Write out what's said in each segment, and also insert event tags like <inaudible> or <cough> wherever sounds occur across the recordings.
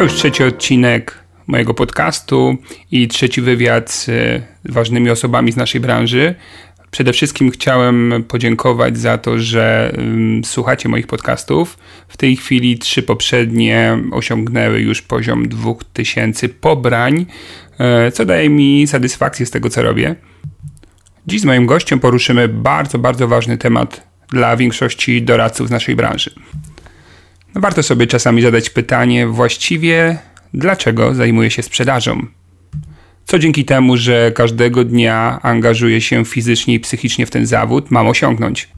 To już trzeci odcinek mojego podcastu i trzeci wywiad z ważnymi osobami z naszej branży. Przede wszystkim chciałem podziękować za to, że słuchacie moich podcastów. W tej chwili trzy poprzednie osiągnęły już poziom 2000 pobrań, e, co daje mi satysfakcję z tego, co robię. Dziś z moim gościem poruszymy bardzo, bardzo ważny temat dla większości doradców z naszej branży. Warto sobie czasami zadać pytanie właściwie, dlaczego zajmuję się sprzedażą? Co dzięki temu, że każdego dnia angażuję się fizycznie i psychicznie w ten zawód, mam osiągnąć?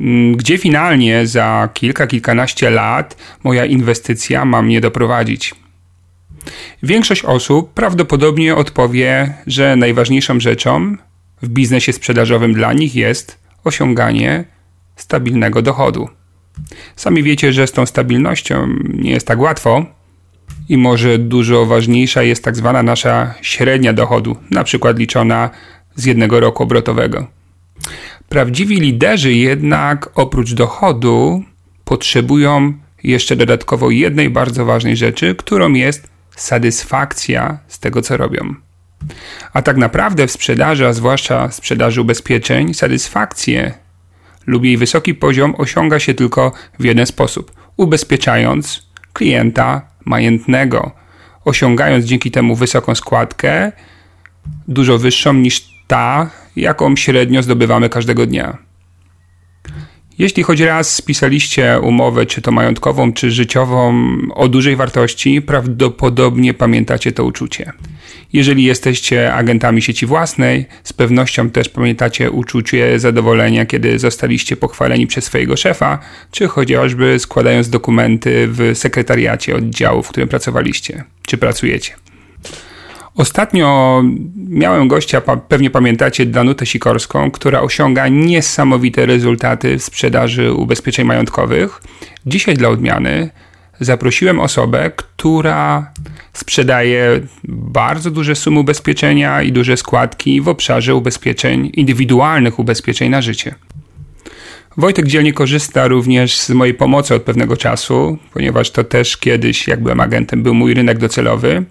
Mm, gdzie finalnie za kilka, kilkanaście lat moja inwestycja ma mnie doprowadzić? Większość osób prawdopodobnie odpowie, że najważniejszą rzeczą w biznesie sprzedażowym dla nich jest osiąganie stabilnego dochodu. Sami wiecie, że z tą stabilnością nie jest tak łatwo i może dużo ważniejsza jest tak zwana nasza średnia dochodu, na przykład liczona z jednego roku obrotowego. Prawdziwi liderzy jednak oprócz dochodu potrzebują jeszcze dodatkowo jednej bardzo ważnej rzeczy, którą jest satysfakcja z tego, co robią. A tak naprawdę w sprzedaży, a zwłaszcza sprzedaży ubezpieczeń, satysfakcję lub jej wysoki poziom osiąga się tylko w jeden sposób ubezpieczając klienta majętnego, osiągając dzięki temu wysoką składkę, dużo wyższą niż ta, jaką średnio zdobywamy każdego dnia. Jeśli choć raz spisaliście umowę, czy to majątkową, czy życiową, o dużej wartości, prawdopodobnie pamiętacie to uczucie. Jeżeli jesteście agentami sieci własnej, z pewnością też pamiętacie uczucie zadowolenia, kiedy zostaliście pochwaleni przez swojego szefa, czy chociażby składając dokumenty w sekretariacie oddziału, w którym pracowaliście, czy pracujecie. Ostatnio miałem gościa, pewnie pamiętacie, Danutę Sikorską, która osiąga niesamowite rezultaty w sprzedaży ubezpieczeń majątkowych. Dzisiaj dla odmiany zaprosiłem osobę, która sprzedaje bardzo duże sumy ubezpieczenia i duże składki w obszarze ubezpieczeń, indywidualnych ubezpieczeń na życie. Wojtek dzielnie korzysta również z mojej pomocy od pewnego czasu, ponieważ to też kiedyś, jak byłem agentem, był mój rynek docelowy.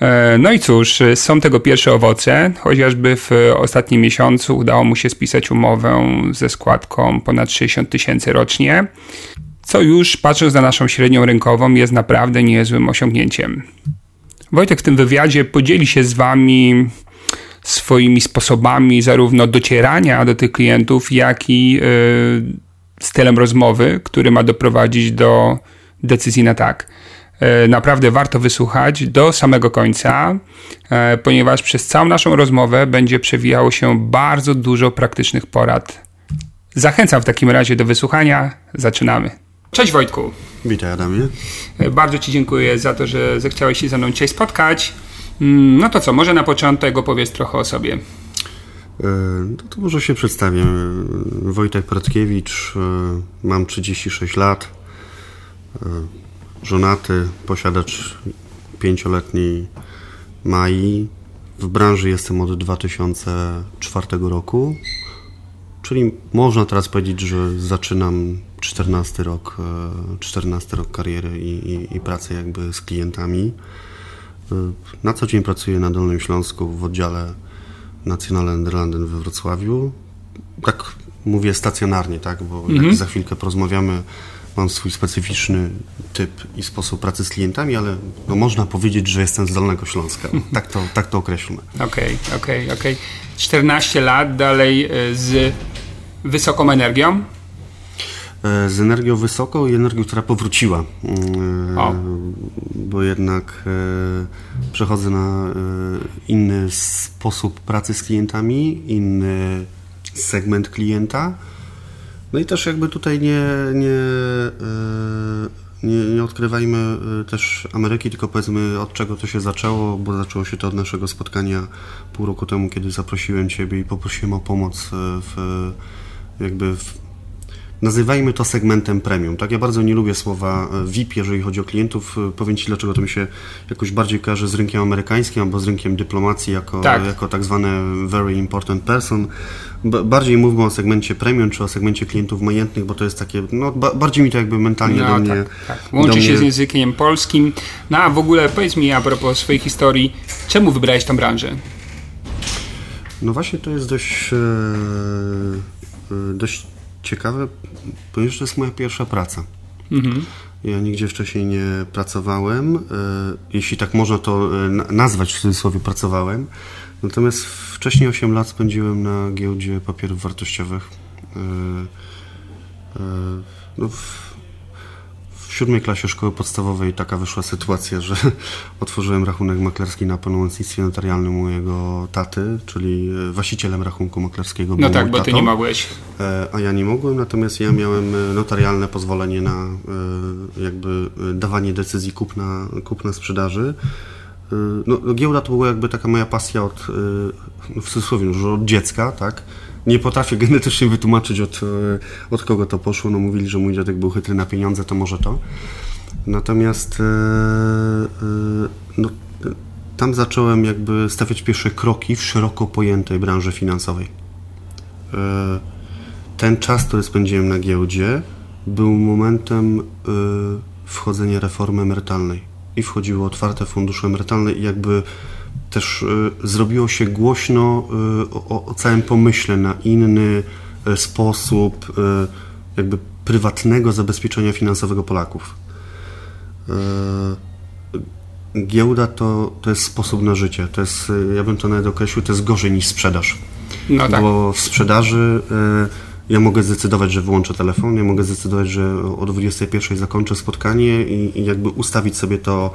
E, no i cóż, są tego pierwsze owoce. Chociażby w ostatnim miesiącu udało mu się spisać umowę ze składką ponad 60 tysięcy rocznie, co już patrząc na naszą średnią rynkową jest naprawdę niezłym osiągnięciem. Wojtek w tym wywiadzie podzieli się z Wami swoimi sposobami zarówno docierania do tych klientów, jak i yy, stylem rozmowy, który ma doprowadzić do decyzji na tak. E, naprawdę warto wysłuchać do samego końca, e, ponieważ przez całą naszą rozmowę będzie przewijało się bardzo dużo praktycznych porad. Zachęcam w takim razie do wysłuchania. Zaczynamy. Cześć Wojtku. Witaj Adamie. E, bardzo Ci dziękuję za to, że zechciałeś się ze mną dzisiaj spotkać. Mm, no to co, może na początek opowiedz trochę o sobie. No to może się przedstawię. Wojtek Pratkiewicz, mam 36 lat żonaty, posiadacz pięcioletniej Mai. W branży jestem od 2004 roku, czyli można teraz powiedzieć, że zaczynam 14 rok, 14 e, rok kariery i, i, i pracy jakby z klientami. E, na co dzień pracuję na Dolnym Śląsku w oddziale National London we Wrocławiu. Tak mówię stacjonarnie, tak, bo mhm. za chwilkę porozmawiamy mam swój specyficzny typ i sposób pracy z klientami, ale no można powiedzieć, że jestem z Dolnego Śląska. Tak to, tak to określmy. <laughs> Okej, okay, okej, okay, okej. Okay. 14 lat dalej e, z wysoką energią? E, z energią wysoką i energią, która powróciła. E, o. Bo jednak przechodzę na inny sposób pracy z klientami, inny segment klienta No i też jakby tutaj nie, nie, nie, nie odkrywajmy też Ameryki, tylko powiedzmy od czego to się zaczęło, bo zaczęło się to od naszego spotkania pół roku temu, kiedy zaprosiłem Ciebie i poprosiłem o pomoc w jakby w nazywajmy to segmentem premium. Tak, ja bardzo nie lubię słowa e, VIP, jeżeli chodzi o klientów. E, powiem Ci, dlaczego to mi się jakoś bardziej kojarzy z rynkiem amerykańskim albo z rynkiem dyplomacji jako tak, jako tak zwane very important person. Bardziej mówmy o segmencie premium czy o segmencie klientów majętnych, bo to jest takie, no bardziej mi to jakby mentalnie no, do mnie... Tak, tak. Łączy się mnie... z językiem polskim. No a w ogóle powiedz mi a propos swojej historii, czemu wybrałeś tę branżę? No właśnie to jest dość, e, dość ciekawe, ponieważ to jest moja pierwsza praca. Mhm. Ja nigdzie wcześniej nie pracowałem, e, jeśli tak można to e, nazwać, w cudzysłowie pracowałem. Natomiast wcześniej 8 lat spędziłem na giełdzie papierów wartościowych. E, no, siódmej klasie szkoły podstawowej taka wyszła sytuacja, że <laughs> otworzyłem rachunek maklerski na pełnomocnictwie notarialnym mojego taty, czyli e, właścicielem rachunku maklerskiego. No tak, bo ty nie mogłeś. E, a ja nie mogłem, natomiast ja miałem e, notarialne pozwolenie na jakby dawanie decyzji kupna, kupna sprzedaży. No, no, giełda to była jakby taka moja pasja od, w cudzysłowie, że od dziecka, tak? Nie potrafię genetycznie wytłumaczyć od, e, od kogo to poszło. No mówili, że mój dziadek był chytry na pieniądze, to może to. Natomiast e, e, no, tam zacząłem jakby stawiać pierwsze kroki w szeroko pojętej branży finansowej. Ten czas, który spędziłem na giełdzie, był momentem wchodzenia reformy emerytalnej i wchodziły otwarte fundusze emerytalne i jakby też y, zrobiło się głośno y, o, o całym pomyśle na inny y, sposób jakby prywatnego zabezpieczenia finansowego Polaków. Giełda to, to jest sposób na życie. To jest, ja bym to nawet określił, to jest gorzej niż sprzedaż. No tak. Bo w sprzedaży ja mogę zdecydować, że wyłączę telefon, ja mogę zdecydować, że o 21 zakończę spotkanie i, i, jakby ustawić sobie to,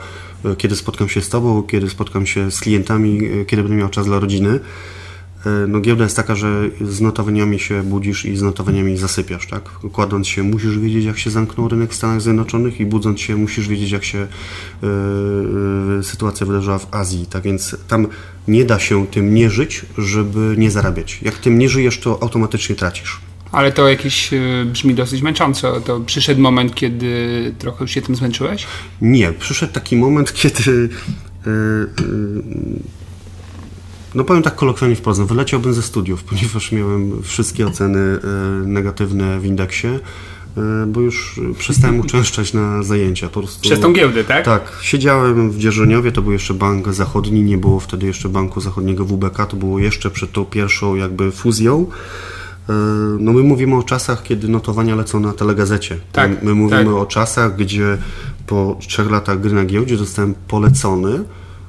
e, kiedy spotkam się z Tobą, kiedy spotkam się z klientami, e, kiedy będę miał czas dla rodziny. E, no giełda jest taka, że z notowaniami się budzisz i z notowaniami zasypiasz, tak? Kładąc się musisz wiedzieć, jak się zamknął rynek w Stanach Zjednoczonych i budząc się musisz wiedzieć, jak się yy, sytuacja wydarzyła w Azji, tak więc tam nie da się tym nie żyć, żeby nie zarabiać. Jak tym nie żyjesz, to automatycznie tracisz. Ale to jakieś e, brzmi dosyć męcząco. To przyszedł moment, kiedy trochę już się tym zmęczyłeś? Nie, przyszedł taki moment, <laughs> kiedy. Yy, yy, no powiem tak kolokwialnie wprost, wyleciałbym ze studiów, <laughs> ponieważ miałem wszystkie oceny negatywne w indeksie bo już przestałem <laughs> uczęszczać na zajęcia. Po prostu, Przez tą giełdę, tak? Tak. Siedziałem w Dzierżoniowie, to był jeszcze bank zachodni, nie było wtedy jeszcze banku zachodniego WBK, to było jeszcze przed tą pierwszą jakby fuzją. E, no my mówimy o czasach, kiedy notowania lecą na telegazecie. Tak, my mówimy tak. o czasach, gdzie po trzech latach gry na giełdzie zostałem polecony,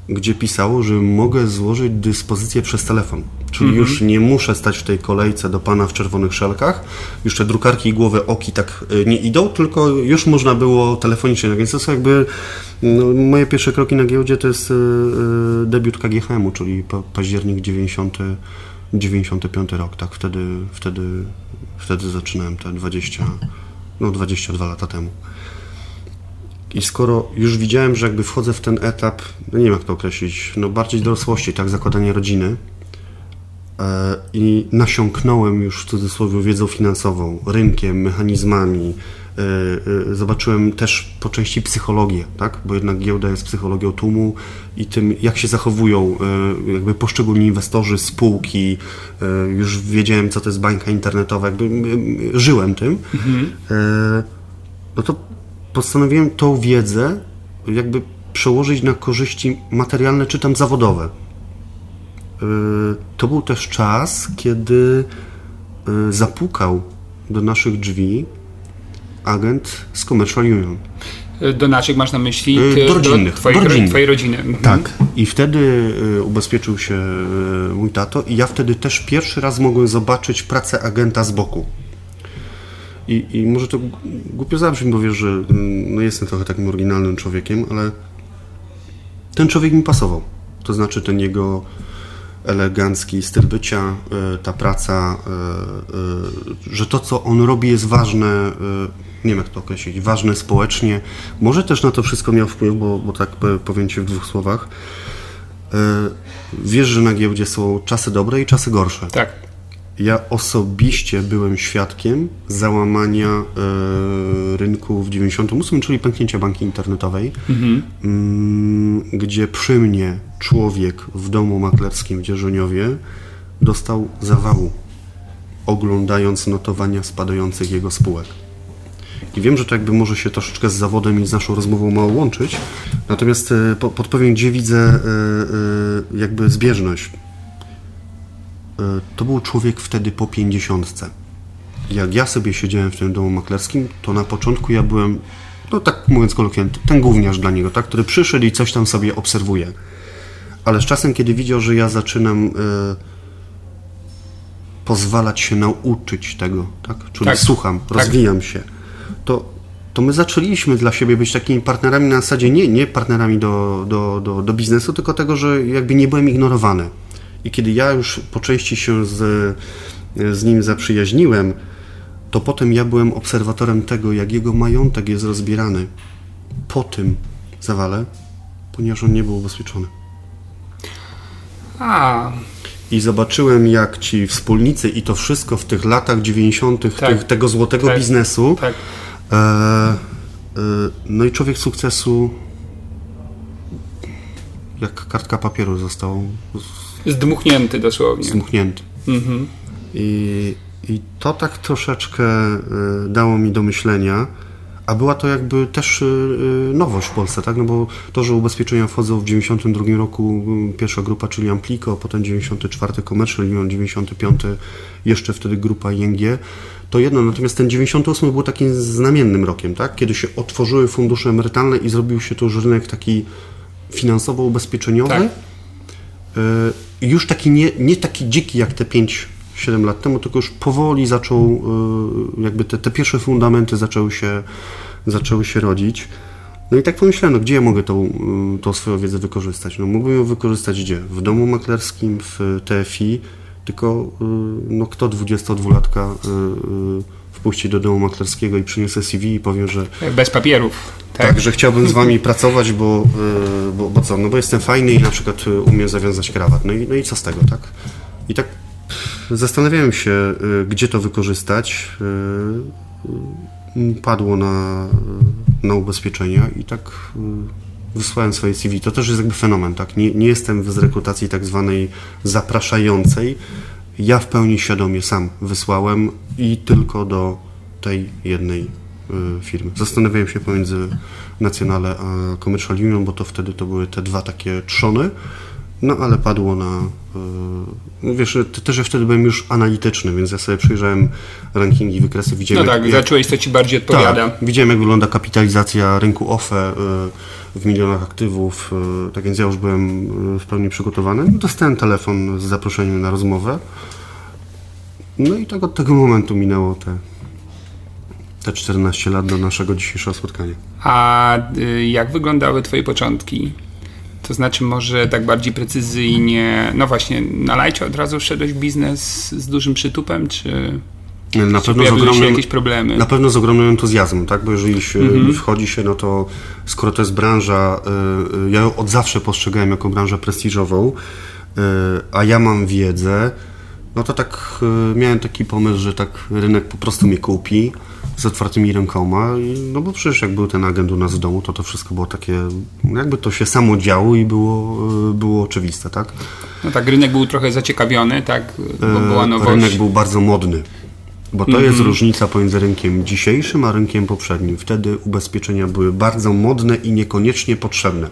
gdzie pisało, że mogę złożyć dyspozycję przez telefon. Czyli mm -hmm. już nie muszę stać w tej kolejce do pana w czerwonych szelkach. Już te drukarki i głowy oki tak e, nie idą, tylko już można było telefonicznie. Więc to są jakby no, moje pierwsze kroki na giełdzie to jest e, debiut KGHM-u, czyli październik 90 95 rok, tak, wtedy, wtedy, wtedy zaczynałem te 20, no 22 lata temu. I skoro już widziałem, że jakby wchodzę w ten etap, no nie wiem jak to określić, no bardziej dorosłości, tak, zakładanie rodziny e, i nasiąknąłem już w cudzysłowie wiedzą finansową, rynkiem, mechanizmami, zobaczyłem też po części psychologię, tak? bo jednak giełda jest psychologią tłumu i tym, jak się zachowują e, jakby poszczególni inwestorzy, spółki. Już wiedziałem, co to jest bańka internetowa, jakby żyłem tym. Mhm. No to postanowiłem tą wiedzę jakby przełożyć na korzyści materialne czy tam zawodowe. To był też czas, kiedy zapukał do naszych drzwi agent z Commercial Union. Do naszych masz na myśli e, ty, do rodzinnych. Do twojej, do rodzinnych. twojej rodziny. Mhm. Tak. I wtedy e, ubezpieczył się e, mój tato i ja wtedy też pierwszy raz mogłem zobaczyć pracę agenta z boku. I, i może to głupio zabrzmi, bo wiesz, że mm, no jestem trochę takim oryginalnym człowiekiem, ale ten człowiek mi pasował. To znaczy ten jego elegancki styl bycia, ta praca, że to, co on robi, jest ważne, nie wiem jak to określić, ważne społecznie. Może też na to wszystko miał wpływ, bo, bo tak powiem Ci w dwóch słowach. Wiesz, że na giełdzie są czasy dobre i czasy gorsze. Tak. Ja osobiście byłem świadkiem załamania e, rynku w 98, czyli pęknięcia banki internetowej, mhm. m, gdzie przy mnie człowiek w domu maklerskim w Dzierżoniowie dostał zawału, oglądając notowania spadających jego spółek. I wiem, że to jakby może się troszeczkę z zawodem i z naszą rozmową mało łączyć, natomiast e, podpowiem, gdzie widzę e, e, jakby zbieżność. To był człowiek wtedy po pięćdziesiątce. Jak ja sobie siedziałem w tym domu maklerskim, to na początku ja byłem, no tak mówiąc kolokwialnie, ten gówniarz dla niego, tak, który przyszedł i coś tam sobie obserwuje. Ale z czasem, kiedy widział, że ja zaczynam pozwalać się nauczyć tego, tak? Czyli tak. słucham, tak. rozwijam się to, to my zaczęliśmy dla siebie być takimi partnerami na zasadzie nie, nie partnerami do, do, do, do biznesu, tylko tego, że jakby nie byłem ignorowany. I kiedy ja już po części się z, z nim zaprzyjaźniłem, to potem ja byłem obserwatorem tego, jak jego majątek jest rozbierany po tym zawale, ponieważ on nie był ubezpieczony. A. I zobaczyłem, jak ci wspólnicy i to wszystko w tych latach 90. Tak. tego złotego tak. biznesu. Tak no i człowiek sukcesu jak kartka papieru został zdmuchnięty dosłownie. Zdmuchnięty. Mhm. I, I to tak troszeczkę e, dało mi do myślenia, a była to jakby też nowość w Polsce, tak? No bo to, że ubezpieczenia wchodzą w 92 roku pierwsza grupa, czyli Amplico, potem 94 Commercial Union, 95 jeszcze wtedy grupa ING, to jedno, natomiast ten 98 był takim znamiennym rokiem, tak? kiedy się otworzyły fundusze emerytalne i zrobił się to już rynek taki finansowo-ubezpieczeniowy. Tak. Y, już taki nie, nie taki dziki jak te 5-7 lat temu, tylko już powoli zaczął, y, jakby te, te pierwsze fundamenty zaczęły się, zaczęły się rodzić. No i tak pomyślałem, no gdzie ja mogę tą, y, tą swoją wiedzę wykorzystać? No mógłbym ją wykorzystać gdzie? W domu maklerskim, w TFI, tylko no, kto 22-latka y, y, wpuści do domu maklerskiego i przyniesie CV i powie, że... Bez papierów. Tak, tak że chciałbym z wami pracować, bo, bo, bo co, no bo jestem fajny i na przykład umiem zawiązać krawat. No i, no i co z tego, tak? I tak zastanawiałem się, gdzie to wykorzystać. Padło na, na ubezpieczenia i tak wysłałem swoje CV. To też jest jakby fenomen, tak? Nie, nie jestem z rekrutacji tak zwanej zapraszającej. Ja w pełni świadomie sam wysłałem i tylko do tej jednej y, firmy. Zastanawiałem się pomiędzy Nacionale a Commercial Union, bo to wtedy to były te dwa takie trzony. No ale padło na. Wiesz, też ja wtedy byłem już analityczny, więc ja sobie przyjrzałem rankingi, wykresy, widziałem. No tak, jak, zacząłeś, co ci bardziej odpowiada. Tak, widziałem, jak wygląda kapitalizacja rynku OFE yy, w milionach aktywów, yy, tak więc ja już byłem w pełni przygotowany. Dostałem telefon z zaproszeniem na rozmowę. No i tak od tego momentu minęło te, te 14 lat do naszego dzisiejszego spotkania. A y, jak wyglądały Twoje początki? To znaczy może tak bardziej precyzyjnie, no właśnie, na lajcie od razu wszedłeś w biznes z dużym przytupem, czy na pewno, z ogromnym, jakieś problemy? na pewno z ogromnym entuzjazmem, tak? Bo jeżeli się, mhm. wchodzi się, no to skoro to jest branża, y, y, ja ją od zawsze postrzegałem jako branżę prestiżową, y, a ja mam wiedzę, no to tak miałem taki pomysł, że tak rynek po prostu mnie kupi, z otwartymi rękoma, no bo przecież jak był ten agent u nas w domu, to to wszystko było takie, jakby to się samo działo i było, e, było oczywiste, tak? No tak, rynek był trochę zaciekawiony, tak, bo e, była nowość. Rynek był bardzo modny, bo to mm -hmm. jest mhm. różnica pomiędzy rynkiem dzisiejszym, a rynkiem poprzednim. Wtedy ubezpieczenia były bardzo modne i niekoniecznie potrzebne.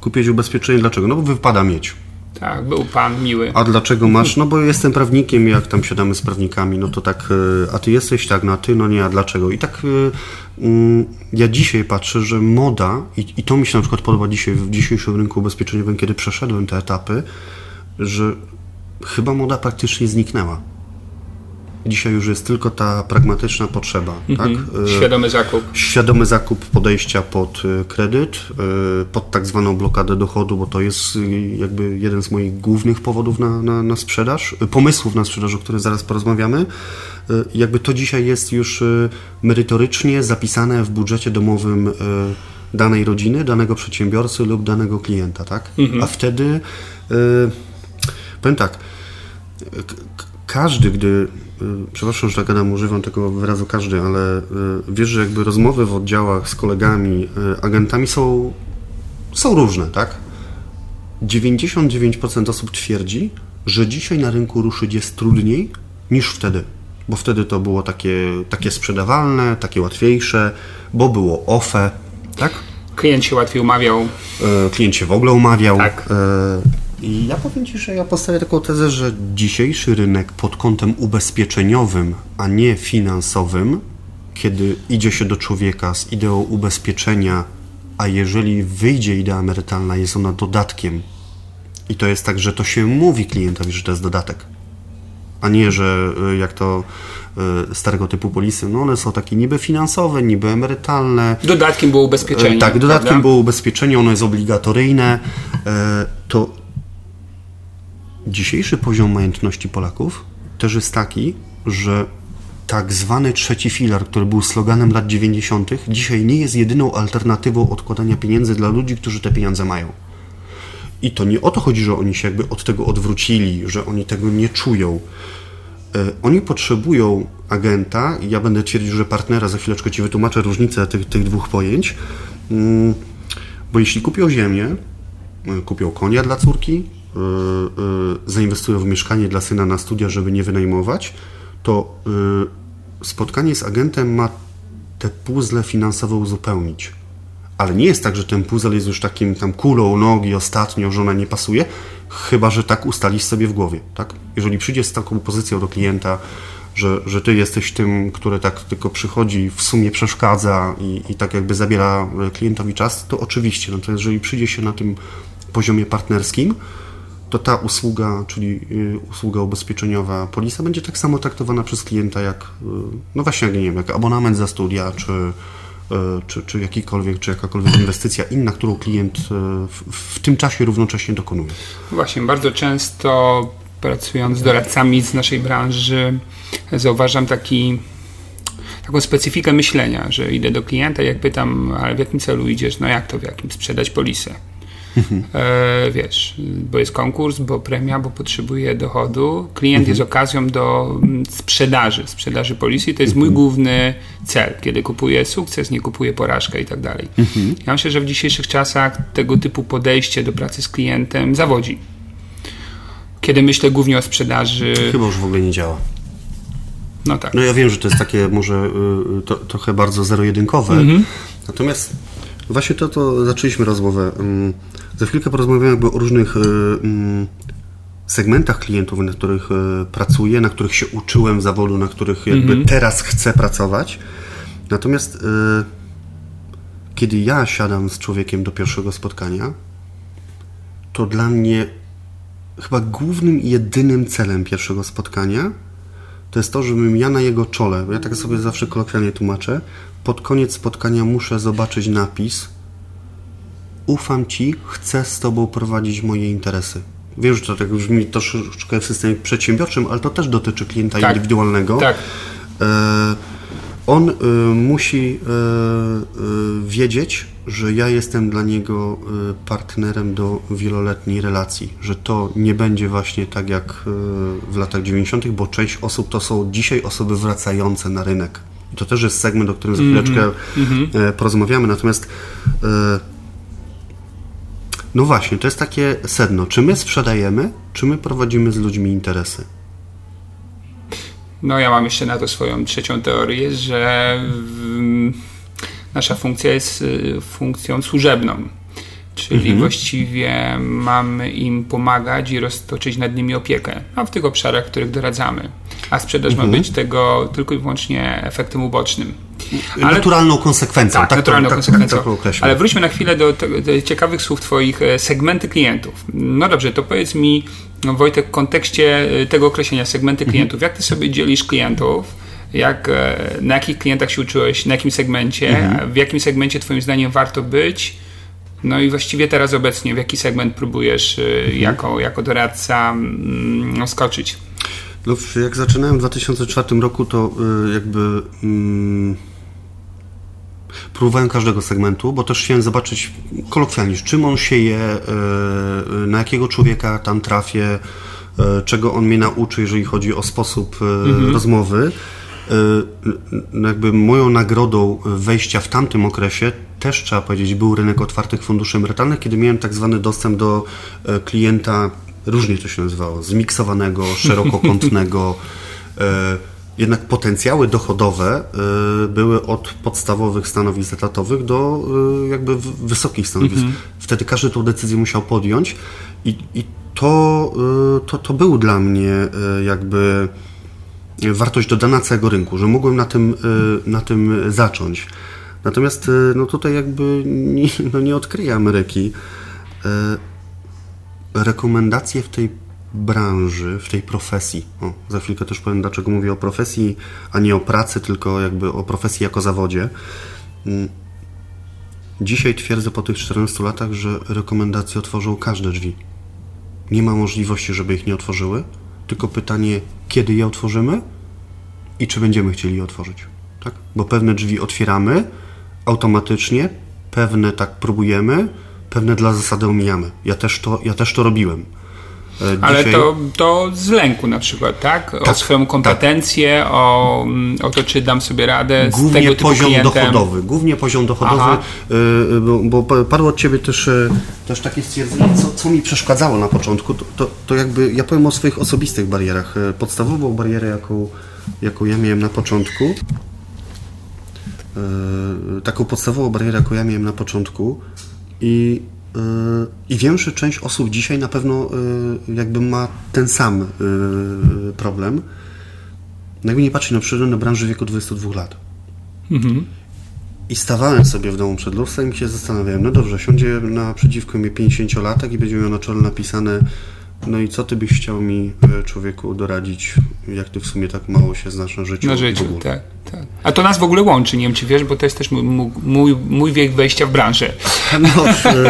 Kupić ubezpieczenie dlaczego? No bo wypada mieć. Tak, był pan miły. A dlaczego masz? No bo jestem prawnikiem, jak tam siadamy z prawnikami, no to tak, e, a ty jesteś tak, no a ty, no nie, a dlaczego? I tak e, mm, ja dzisiaj patrzę, że moda, i, i to mi się na przykład podoba dzisiaj w dzisiejszym rynku ubezpieczeniowym, kiedy przeszedłem te etapy, że chyba moda praktycznie zniknęła. Dzisiaj już jest tylko ta pragmatyczna potrzeba. Mhm. Tak? E, świadomy zakup. Świadomy zakup podejścia pod e, kredyt, e, pod tak zwaną blokadę dochodu, bo to jest jakby jeden z moich głównych powodów na, na, na sprzedaż, pomysłów na sprzedaż, o których zaraz porozmawiamy. Jakby to dzisiaj jest już merytorycznie zapisane w budżecie domowym danej rodziny, danego przedsiębiorcy lub danego klienta, tak? Mhm. A wtedy, powiem tak, każdy, gdy, y, przepraszam, że tak gadam, używam tego wyrazu każdy, ale y, wiesz, że jakby rozmowy w oddziałach z kolegami, y, agentami są, są różne, tak? 99% osób twierdzi, że dzisiaj na rynku ruszyć jest trudniej niż wtedy, bo wtedy to było takie, takie sprzedawalne, takie łatwiejsze, bo było OFE, tak? Klient się łatwiej umawiał. Klient się w ogóle umawiał. Tak. I ja powiem Ci, że ja postawię taką tezę, że dzisiejszy rynek pod kątem ubezpieczeniowym, a nie finansowym, kiedy idzie się do człowieka z ideą ubezpieczenia, a jeżeli wyjdzie idea emerytalna, jest ona dodatkiem. I to jest tak, że to się mówi klientowi, że to jest dodatek. A nie, że y, jak to y, starego typu polisy, no one są takie niby finansowe, niby emerytalne. Dodatkiem było ubezpieczenie. Tak, dodatkiem prawda? było ubezpieczenie, ono jest obligatoryjne. E, to Dzisiejszy poziom majątności Polaków też jest taki, że tak zwany trzeci filar, który był sloganem lat 90., dzisiaj nie jest jedyną alternatywą odkładania pieniędzy dla ludzi, którzy te pieniądze mają. I to nie o to chodzi, że oni się jakby od tego odwrócili, że oni tego nie czują. E, oni potrzebują agenta, ja będę twierdził, że partnera, za chwileczkę Ci wytłumaczę różnicę tych, tych dwóch pojęć, mm, bo jeśli kupią ziemię, e, kupią konia dla córki, zainwestują w mieszkanie dla syna na studia, żeby nie wynajmować, to y, spotkanie z agentem ma te puzzle finansowe uzupełnić. Ale nie jest tak, że ten puzzle jest już takim tam kulą nogi ostatnio, że ona nie pasuje, chyba że tak ustalisz sobie w głowie. Tak? Jeżeli przyjdziesz z taką pozycją do klienta, że, że ty jesteś tym, który tak tylko przychodzi, w sumie przeszkadza i, i tak jakby zabiera klientowi czas, to oczywiście. Natomiast jeżeli przyjdzie się na tym poziomie partnerskim, to ta usługa, czyli y, usługa ubezpieczeniowa polisa będzie tak samo traktowana przez klienta jak, y, no właśnie, nie wiem, jak abonament za studia, czy, y, czy, czy jakikolwiek, czy jakakolwiek inwestycja inna, którą klient w, w tym czasie równocześnie dokonuje. Właśnie, bardzo często pracując z doradcami z naszej branży, zauważam taki taką specyfikę myślenia, że idę do klienta i jak pytam, ale w jakim celu idziesz, no jak to, w jakim sprzedać polisę. <laughs> E, wiesz, bo jest konkurs, bo premia, bo potrzebuje dochodu. Klient mhm. jest okazją do mm, sprzedaży, sprzedaży policji. To jest mój mhm. główny cel, kiedy kupuję sukces, nie kupuję porażkę i tak dalej. Mhm. Ja myślę, że w dzisiejszych czasach tego typu podejście do pracy z klientem zawodzi. Kiedy myślę głównie o sprzedaży. Chyba już w ogóle nie działa. No tak. No ja wiem, że to jest takie może y, to, trochę bardzo zero-jedynkowe. Mhm. Natomiast właśnie to, to zaczęliśmy rozmowę. Za chwilkę porozmawiamy jakby o różnych e, mm, segmentach klientów, na których e, pracuję, na których się uczyłem zawodu, na których jakby mhm. teraz chcę pracować. Natomiast e, kiedy ja siadam z człowiekiem do pierwszego spotkania, to dla mnie chyba głównym i jedynym celem pierwszego spotkania to jest to, żebym ja na jego czole, ja tak sobie zawsze kolokwialnie tłumaczę, pod koniec spotkania muszę zobaczyć napis ufam Ci, chcę z Tobą prowadzić moje interesy. Wiem, że to tak brzmi troszeczkę w systemie przedsiębiorczym, ale to też dotyczy klienta tak, indywidualnego. Tak. E, on e, musi e, e wiedzieć, że ja jestem dla niego e, partnerem do wieloletniej relacji, że to nie będzie właśnie tak jak e, w latach 90., bo część osób to są dzisiaj osoby wracające na rynek. I to też jest segment, o którym za mhm. chwileczkę mm -hmm. porozmawiamy. Natomiast no właśnie, to jest takie sedno. Czy my sprzedajemy, czy my prowadzimy z ludźmi interesy? No ja mam jeszcze na to swoją trzecią teorię, że nasza funkcja jest y, funkcją służebną. Czyli mhm. właściwie mamy im pomagać i roztoczyć nad nimi opiekę, a w tych obszarach, w których doradzamy. A sprzedaż mhm. ma być tego tylko i wyłącznie efektem ubocznym. ale, naturalną konsekwencją. Tak, tak naturalną to, konsekwencją. Tak, tak ale wróćmy na chwilę do, do, ciekawych słów Twoich e, segmenty klientów. No dobrze, to powiedz mi, no Wojtek, w kontekście e, tego określenia segmenty mhm. klientów, jak Ty sobie dzielisz klientów? Jak, na jakich klientach się uczyłeś, na jakim segmencie, mhm. w jakim segmencie Twoim zdaniem warto być? No i właściwie teraz obecnie w jaki segment próbujesz mhm. jako, jako doradca mm, skoczyć? No, jak zaczynałem w 2004 roku, to y, jakby mm, próbowałem każdego segmentu, bo też chciałem zobaczyć kolokwialnie, czym on się je, na jakiego człowieka tam trafię, czego on mnie nauczy, jeżeli chodzi o sposób mhm. rozmowy. No jakby moją nagrodą wejścia w tamtym okresie też trzeba powiedzieć, był rynek otwartych funduszy emerytalnych, kiedy miałem tak zwany dostęp do klienta różnie to się nazywało, zmiksowanego, szerokokątnego. <laughs> E, jednak potencjały dochodowe e, były od podstawowych stanowisk etatowych do e, jakby wysokich stanowisk. Mhm. Wtedy każdy tą decyzję musiał podjąć i, i to, to, to był dla mnie jakby wartość dodana całego rynku, że mogłem na tym, na tym zacząć. Natomiast no tutaj jakby nie, no nie odkryję Ameryki rekomendacje w tej branży, w tej profesji. O, za chwilkę też powiem, dlaczego mówię o profesji, a nie o pracy, tylko jakby o profesji jako zawodzie. Mm. Dzisiaj twierdzę po tych 14 latach, że rekomendacje otworzą każde drzwi. Nie ma możliwości, żeby ich nie otworzyły, tylko pytanie, kiedy je otworzymy i czy będziemy chcieli je otworzyć. Tak? Bo pewne drzwi otwieramy automatycznie, pewne tak próbujemy, pewne dla zasady omijamy. Ja też to, ja też to robiłem. E, dzisiaj... Ale to, to z lęku na przykład, tak? O tak, swoją kompetencję, tak. o, o to, czy dam sobie radę Głównie z tego typu poziom klientem. dochodowy. Głównie poziom dochodowy, Aha. E, bo, bo padło od Ciebie też, e, też takie stwierdzenie, co, co mi przeszkadzało na początku, to, to, to jakby, ja powiem o swoich osobistych barierach. Podstawową barierę, jaką, jaką ja miałem na początku, taką podstawową barierę, jaką ja miałem na początku, i, y, I wiem, że część osób dzisiaj na pewno y, jakby ma ten sam problem. No jakby nie patrzeć na przyrodę na branży wieku 22 lat. Mhm. I stawałem sobie w domu przed lustrem i się zastanawiałem, no dobrze, siądzie naprzeciwko mnie 50-latek i będzie miał na czole napisane no i co ty byś chciał mi, e, człowieku, doradzić, jak ty w sumie tak mało się znasz na życiu? Na życiu, tak, tak. A to nas w ogóle łączy, nie wiem czy wiesz, bo to jest też mój, mój, mój wiek wejścia w branżę. <laughs> No, e,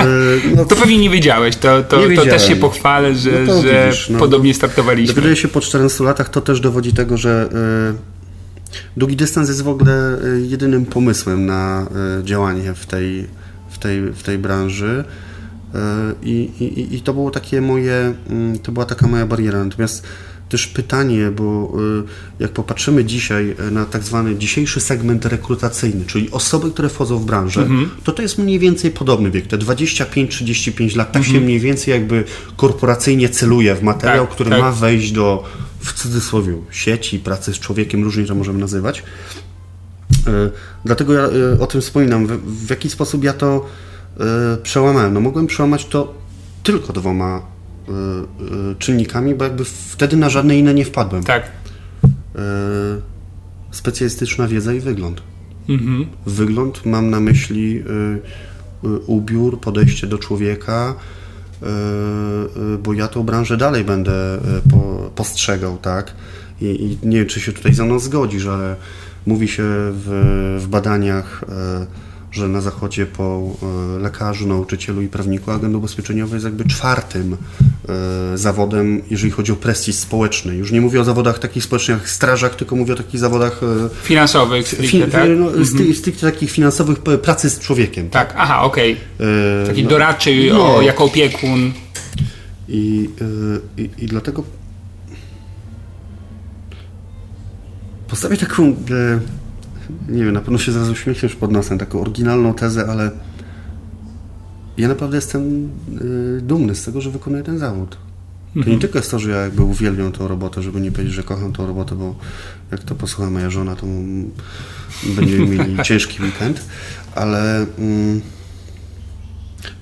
no, <laughs> to pewnie nie wiedziałeś, to, to, to też się pochwalę, że, no że widzisz, no, podobnie startowaliśmy. Dowiaduję się po 14 latach, to też dowodzi tego, że y, długi dystans jest w ogóle jedynym pomysłem na y, działanie w tej, w tej, w tej branży. E, I, i, I to było takie moje, mm, to była taka moja bariera. Natomiast też pytanie, bo e, jak popatrzymy dzisiaj na tak zwany dzisiejszy segment rekrutacyjny, czyli osoby, które wchodzą w branżę, mhm. to to jest mniej więcej podobny wiek, te 25-35 lat, tak mhm. się mniej więcej jakby korporacyjnie celuje w materiał, tak, który tak. ma wejść do, w cudzysłowie, sieci, pracy z człowiekiem, różnie to możemy nazywać. E, dlatego ja o tym wspominam, w, w jaki sposób ja to E, przełamałem. No mogłem przełamać to tylko dwoma e, e, czynnikami, bo jakby wtedy na żadne inne nie wpadłem. Tak. Specjalistyczna wiedza i wygląd. Mhm. Wygląd mam na myśli ubiór, podejście do człowieka, bo ja tą branżę dalej będę postrzegał, tak? I, I, nie wiem, czy się tutaj ze mną zgodzisz, ale mówi się w, w badaniach że na zachodzie po e, lekarzu, nauczycielu i prawniku agent ubezpieczeniowy jest jakby czwartym e, zawodem, jeżeli chodzi o prestiż społeczny. Już nie mówię o zawodach takich społecznych jak strażach, tylko mówię o takich zawodach e, finansowych, stricte, tak? No, mhm. stricte takich finansowych pracy z człowiekiem. Tak, tak? aha, okej. Okay. Taki no, doradczy no. o, jako opiekun. I, i, I dlatego postawię taką nie wiem, na pewno się zaraz uśmiechniesz pod nosem, taką oryginalną tezę, ale ja naprawdę jestem y, dumny z tego, że wykonuję ten zawód. To nie mhm. tylko jest to, że ja jakby uwielbiam tą robotę, żeby nie powiedzieć, że kocham tą robotę, bo jak to posłucha moja żona, to będziemy mieli <laughs> ciężki weekend, ale mm,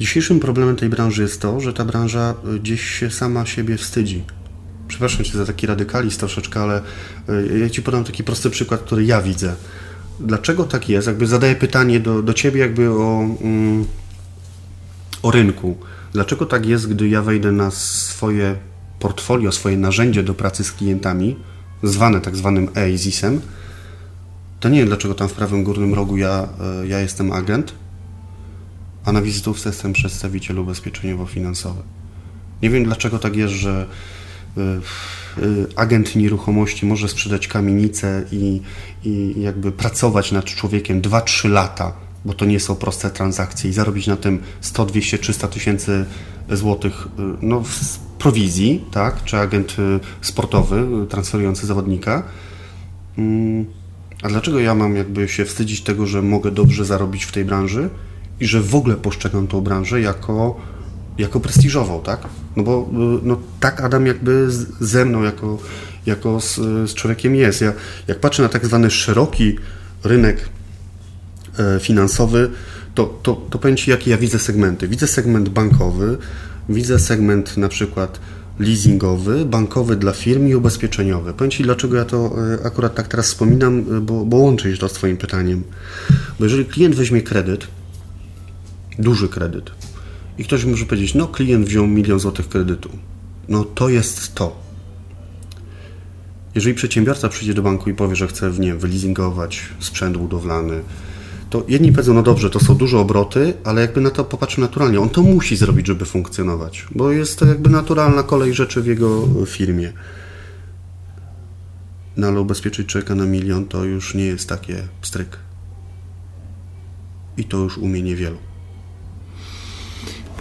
dzisiejszym problemem tej branży jest to, że ta branża gdzieś się sama siebie wstydzi. Przepraszam cię za taki radykalizm troszeczkę, ale y, ja ci podam taki prosty przykład, który ja widzę. Dlaczego tak jest? Jakby zadaję pytanie do, do ciebie jakby o, mm, o rynku. Dlaczego tak jest, gdy ja wejdę na swoje portfolio, swoje narzędzie do pracy z klientami, zwane tak zwanym EIZIS-em, to nie wiem, dlaczego tam w prawym górnym rogu ja, e, ja jestem agent, a na wizytówce jestem przedstawiciel ubezpieczeniowo-finansowy. Nie wiem, dlaczego tak jest, że e, agent nieruchomości może sprzedać kamienicę i, i jakby pracować nad człowiekiem 2-3 lata, bo to nie są proste transakcje i zarobić na tym 100, 200, 300 tysięcy złotych no, z prowizji, tak? czy agent sportowy transferujący zawodnika. Mm, a dlaczego ja mam jakby się wstydzić tego, że mogę dobrze zarobić w tej branży i że w ogóle postrzegam tą branżę jako, jako prestiżową, tak? No bo no, tak Adam jakby ze mną jako, jako z, z człowiekiem jest. Ja, jak patrzę na tak zwany szeroki rynek e, finansowy, to, to, to powiem Ci, jakie ja widzę segmenty. Widzę segment bankowy, widzę segment na przykład leasingowy, bankowy dla firm i ubezpieczeniowy. Powiem Ci, dlaczego ja to e, akurat tak teraz wspominam, e, bo, bo łączę to z Twoim pytaniem. Bo jeżeli klient weźmie kredyt, duży kredyt, i ktoś może powiedzieć, no klient wziął milion złotych kredytu, no to jest to. Jeżeli przedsiębiorca przyjdzie do banku i powie, że chce w nie wyleasingować sprzęt budowlany, to jedni powiedzą, no dobrze, to są duże obroty, ale jakby na to popatrzę naturalnie. On to musi zrobić, żeby funkcjonować, bo jest to jakby naturalna kolej rzeczy w jego firmie. No ale ubezpieczyć człowieka na milion to już nie jest takie stryk. I to już umie niewielu.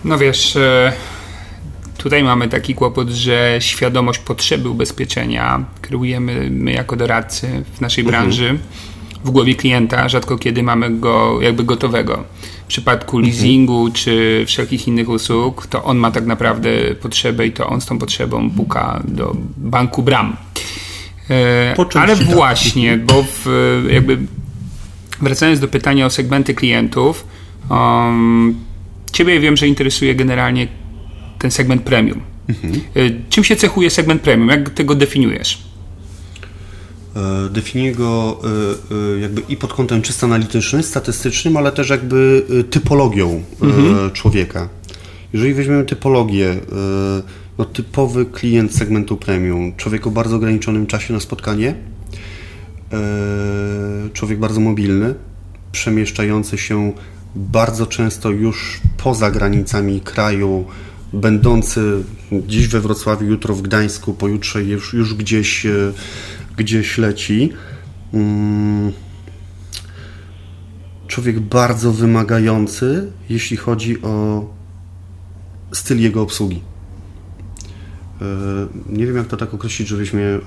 No wiesz, e, tutaj mamy taki kłopot, że świadomość potrzeby ubezpieczenia kreujemy my jako doradcy w naszej mhm. branży w głowie klienta, rzadko kiedy mamy go jakby gotowego. W przypadku mhm. leasingu czy wszelkich innych usług, to on ma tak naprawdę potrzebę i to on z tą potrzebą puka do banku bram. E, ale właśnie, bo w, jakby wracając do pytania o segmenty klientów, um, Ciebie wiem, że interesuje generalnie ten segment premium. Mhm. E, czym się cechuje segment premium? Jak tego definiujesz? E, definiuję go e, e, jakby i pod kątem czysto analitycznym, statystycznym, ale też jakby typologią mhm. człowieka. Jeżeli weźmiemy typologię, no typowy klient segmentu premium, człowiek o bardzo ograniczonym czasie na spotkanie, człowiek bardzo mobilny, przemieszczający się bardzo często już poza granicami kraju, będący dziś we Wrocławiu, jutro w Gdańsku, pojutrze już, już gdzieś gdzieś leci. Mm. Człowiek bardzo wymagający, jeśli chodzi o styl jego obsługi. E, nie wiem, jak to tak określić, żebyś mnie e,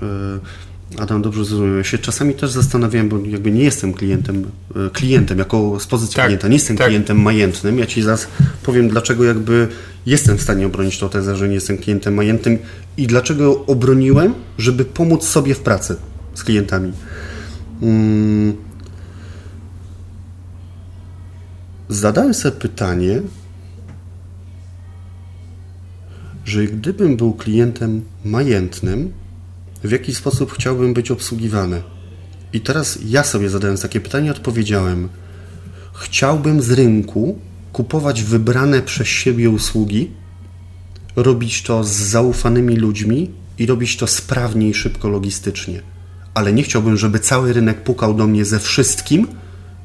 Adam dobrze zrozumiał. Ja się czasami też zastanawiałem, bo jakby nie jestem klientem, e, klientem jako z pozycji tak, klienta, nie jestem tak. klientem majętnym. Ja Ci zaraz powiem, dlaczego jakby jestem w stanie obronić tą tezę, że nie jestem klientem majętnym i dlaczego obroniłem, żeby pomóc sobie w pracy z klientami. Hmm. Zadałem sobie pytanie, że gdybym był klientem majętnym, w jaki sposób chciałbym być obsługiwany? I teraz ja sobie zadałem takie pytanie, odpowiedziałem: Chciałbym z rynku kupować wybrane przez siebie usługi, robić to z zaufanymi ludźmi i robić to sprawnie i szybko logistycznie. Ale nie chciałbym, żeby cały rynek pukał do mnie ze wszystkim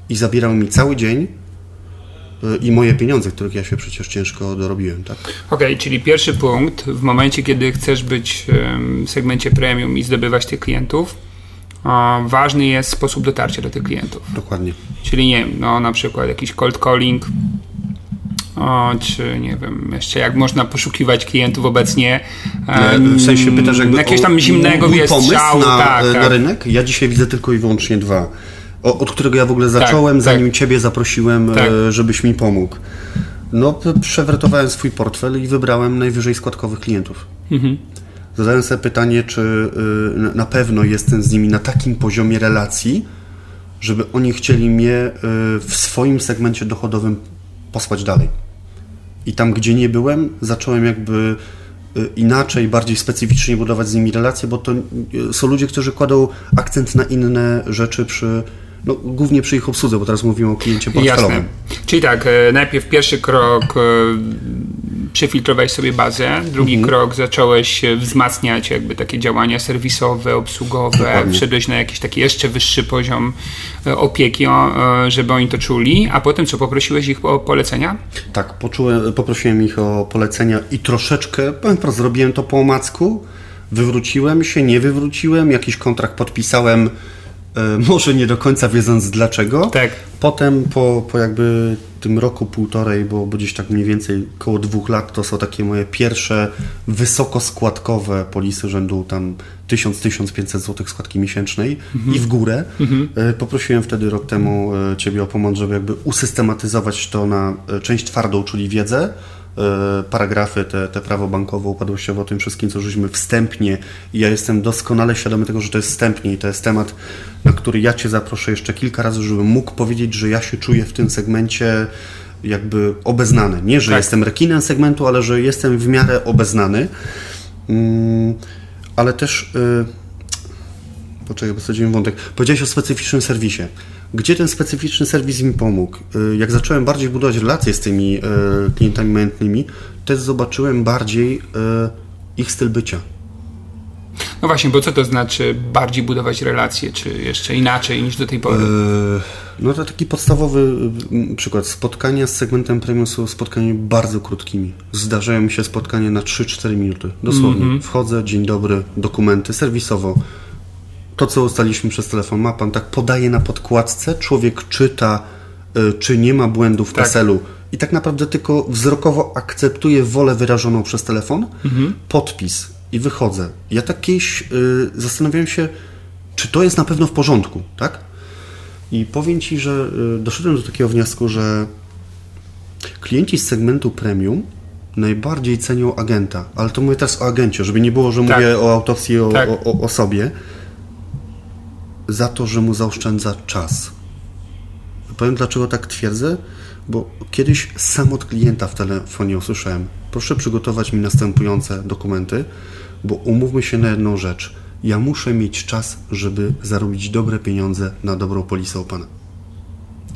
i zabierał mi cały dzień i moje pieniądze, których ja się przecież ciężko dorobiłem, tak? Okej, okay, czyli pierwszy punkt, w momencie, kiedy chcesz być w segmencie premium i zdobywać tych klientów, ważny jest sposób dotarcia do tych klientów. Dokładnie. Czyli nie wiem, no na przykład jakiś cold calling, o, czy nie wiem, jeszcze jak można poszukiwać klientów obecnie. W sensie pytasz jakby jakiegoś tam zimnego mój pomysł na, tak, na tak. rynek? Ja dzisiaj widzę tylko i wyłącznie dwa. O, od którego ja w ogóle tak, zacząłem, tak, zanim tak. Ciebie zaprosiłem, tak. E, żebyś mi pomógł. No, przewrotowałem swój portfel i wybrałem najwyżej składkowych klientów. Mhm. Zadałem sobie pytanie, czy y, na pewno jestem z nimi na takim poziomie relacji, żeby oni chcieli mnie y, w swoim segmencie dochodowym posłać dalej. I tam, gdzie nie byłem, zacząłem jakby inaczej, bardziej specyficznie budować z nimi relacje, bo to są ludzie, którzy kładą akcent na inne rzeczy przy, No, głównie przy ich obsłudze, bo teraz mówimy o kliencie portfelowym. Jasne. Czyli tak, e, najpierw pierwszy krok e, przefiltrowałeś sobie bazę, drugi mhm. krok zacząłeś wzmacniać jakby takie działania serwisowe, obsługowe, Dokładnie. wszedłeś na jakiś taki jeszcze wyższy poziom e, opieki, żeby oni to czuli, a potem co, poprosiłeś ich o polecenia? Tak, poczułem, poprosiłem ich o polecenia i troszeczkę, powiem wprost, zrobiłem to po omacku, wywróciłem się, nie wywróciłem, jakiś kontrakt podpisałem, E, może nie do końca wiedząc dlaczego. Tak. Potem po, po jakby tym roku, półtorej, bo, gdzieś tak mniej więcej około dwóch lat, to są takie moje pierwsze wysokoskładkowe polisy rzędu tam 1000-1500 zł składki miesięcznej mhm. i w górę. Mhm. E, poprosiłem wtedy rok temu e, Ciebie o pomoc, żeby jakby usystematyzować to na część twardą, czyli wiedzę, E, paragrafy, te, te prawo bankowe, upadłościowe, o tym wszystkim, co żeśmy wstępnie i ja jestem doskonale świadomy tego, że to jest wstępnie i to jest temat, na który ja Cię zaproszę jeszcze kilka razy, żebym mógł powiedzieć, że ja się czuję w tym segmencie jakby obeznany. Nie, że tak. jestem rekinem segmentu, ale że jestem w miarę obeznany. Mm, ale też... Yy, poczekaj, bo sadziłem wątek. Powiedziałeś o specyficznym serwisie. Gdzie ten specyficzny serwis mi pomógł? Y, jak zacząłem bardziej budować relacje z tymi y, klientami majątnymi, też zobaczyłem bardziej y, ich styl bycia. No właśnie, bo co to znaczy bardziej budować relacje, czy jeszcze inaczej niż do tej pory? No to taki podstawowy przykład. Spotkania z segmentem premium są spotkaniami bardzo krótkimi. Zdarzają mi się spotkania na 3-4 minuty. Dosłownie. Mm -hmm. Wchodzę, dzień dobry, dokumenty, serwisowo to, co ustaliśmy przez telefon, ma pan tak podaje na podkładce, człowiek czyta, y, czy nie ma błędów w tak. PESEL-u i tak naprawdę tylko wzrokowo akceptuje wolę wyrażoną przez telefon, mhm. podpis i wychodzę. Ja tak kiedyś y, zastanawiałem się, czy to jest na pewno w porządku, tak? I powiem Ci, że y, doszedłem do takiego wniosku, że klienci z segmentu premium najbardziej cenią agenta, ale to mówię teraz o agencie, żeby nie było, że tak. mówię o autopsji o, tak. o, o, o sobie za to, że mu zaoszczędza czas. Powiem dlaczego tak twierdzę, bo kiedyś sam od klienta w telefonie usłyszałem: Proszę przygotować mi następujące dokumenty, bo umówmy się na jedną rzecz. Ja muszę mieć czas, żeby zarobić dobre pieniądze na dobrą polisę pana.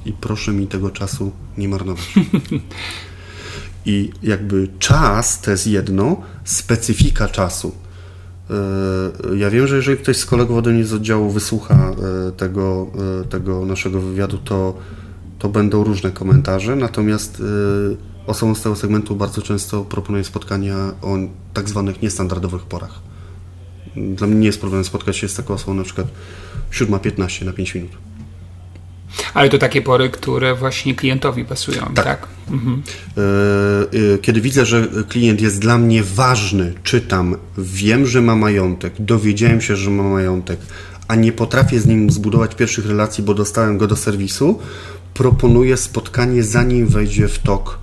I proszę mi tego czasu nie marnować. <laughs> I jakby czas to jest jedno, specyfika czasu ja wiem, że jeżeli ktoś z kolegów ode mnie z oddziału wysłucha e, tego, e, tego naszego wywiadu, to, to będą różne komentarze, natomiast osobom z tego segmentu bardzo często proponuję spotkania o tak zwanych niestandardowych porach. Dla mnie nie jest problem spotkać się z taką osobą na przykład 7.15 na 5 minut. Ale to takie pory, które właśnie klientowi pasują, tak? tak? Mhm. E, e, kiedy widzę, że klient jest dla mnie ważny, czytam, wiem, że ma majątek, dowiedziałem się, że ma majątek, a nie potrafię z nim zbudować pierwszych relacji, bo dostałem go do serwisu, proponuję spotkanie, zanim wejdzie w tok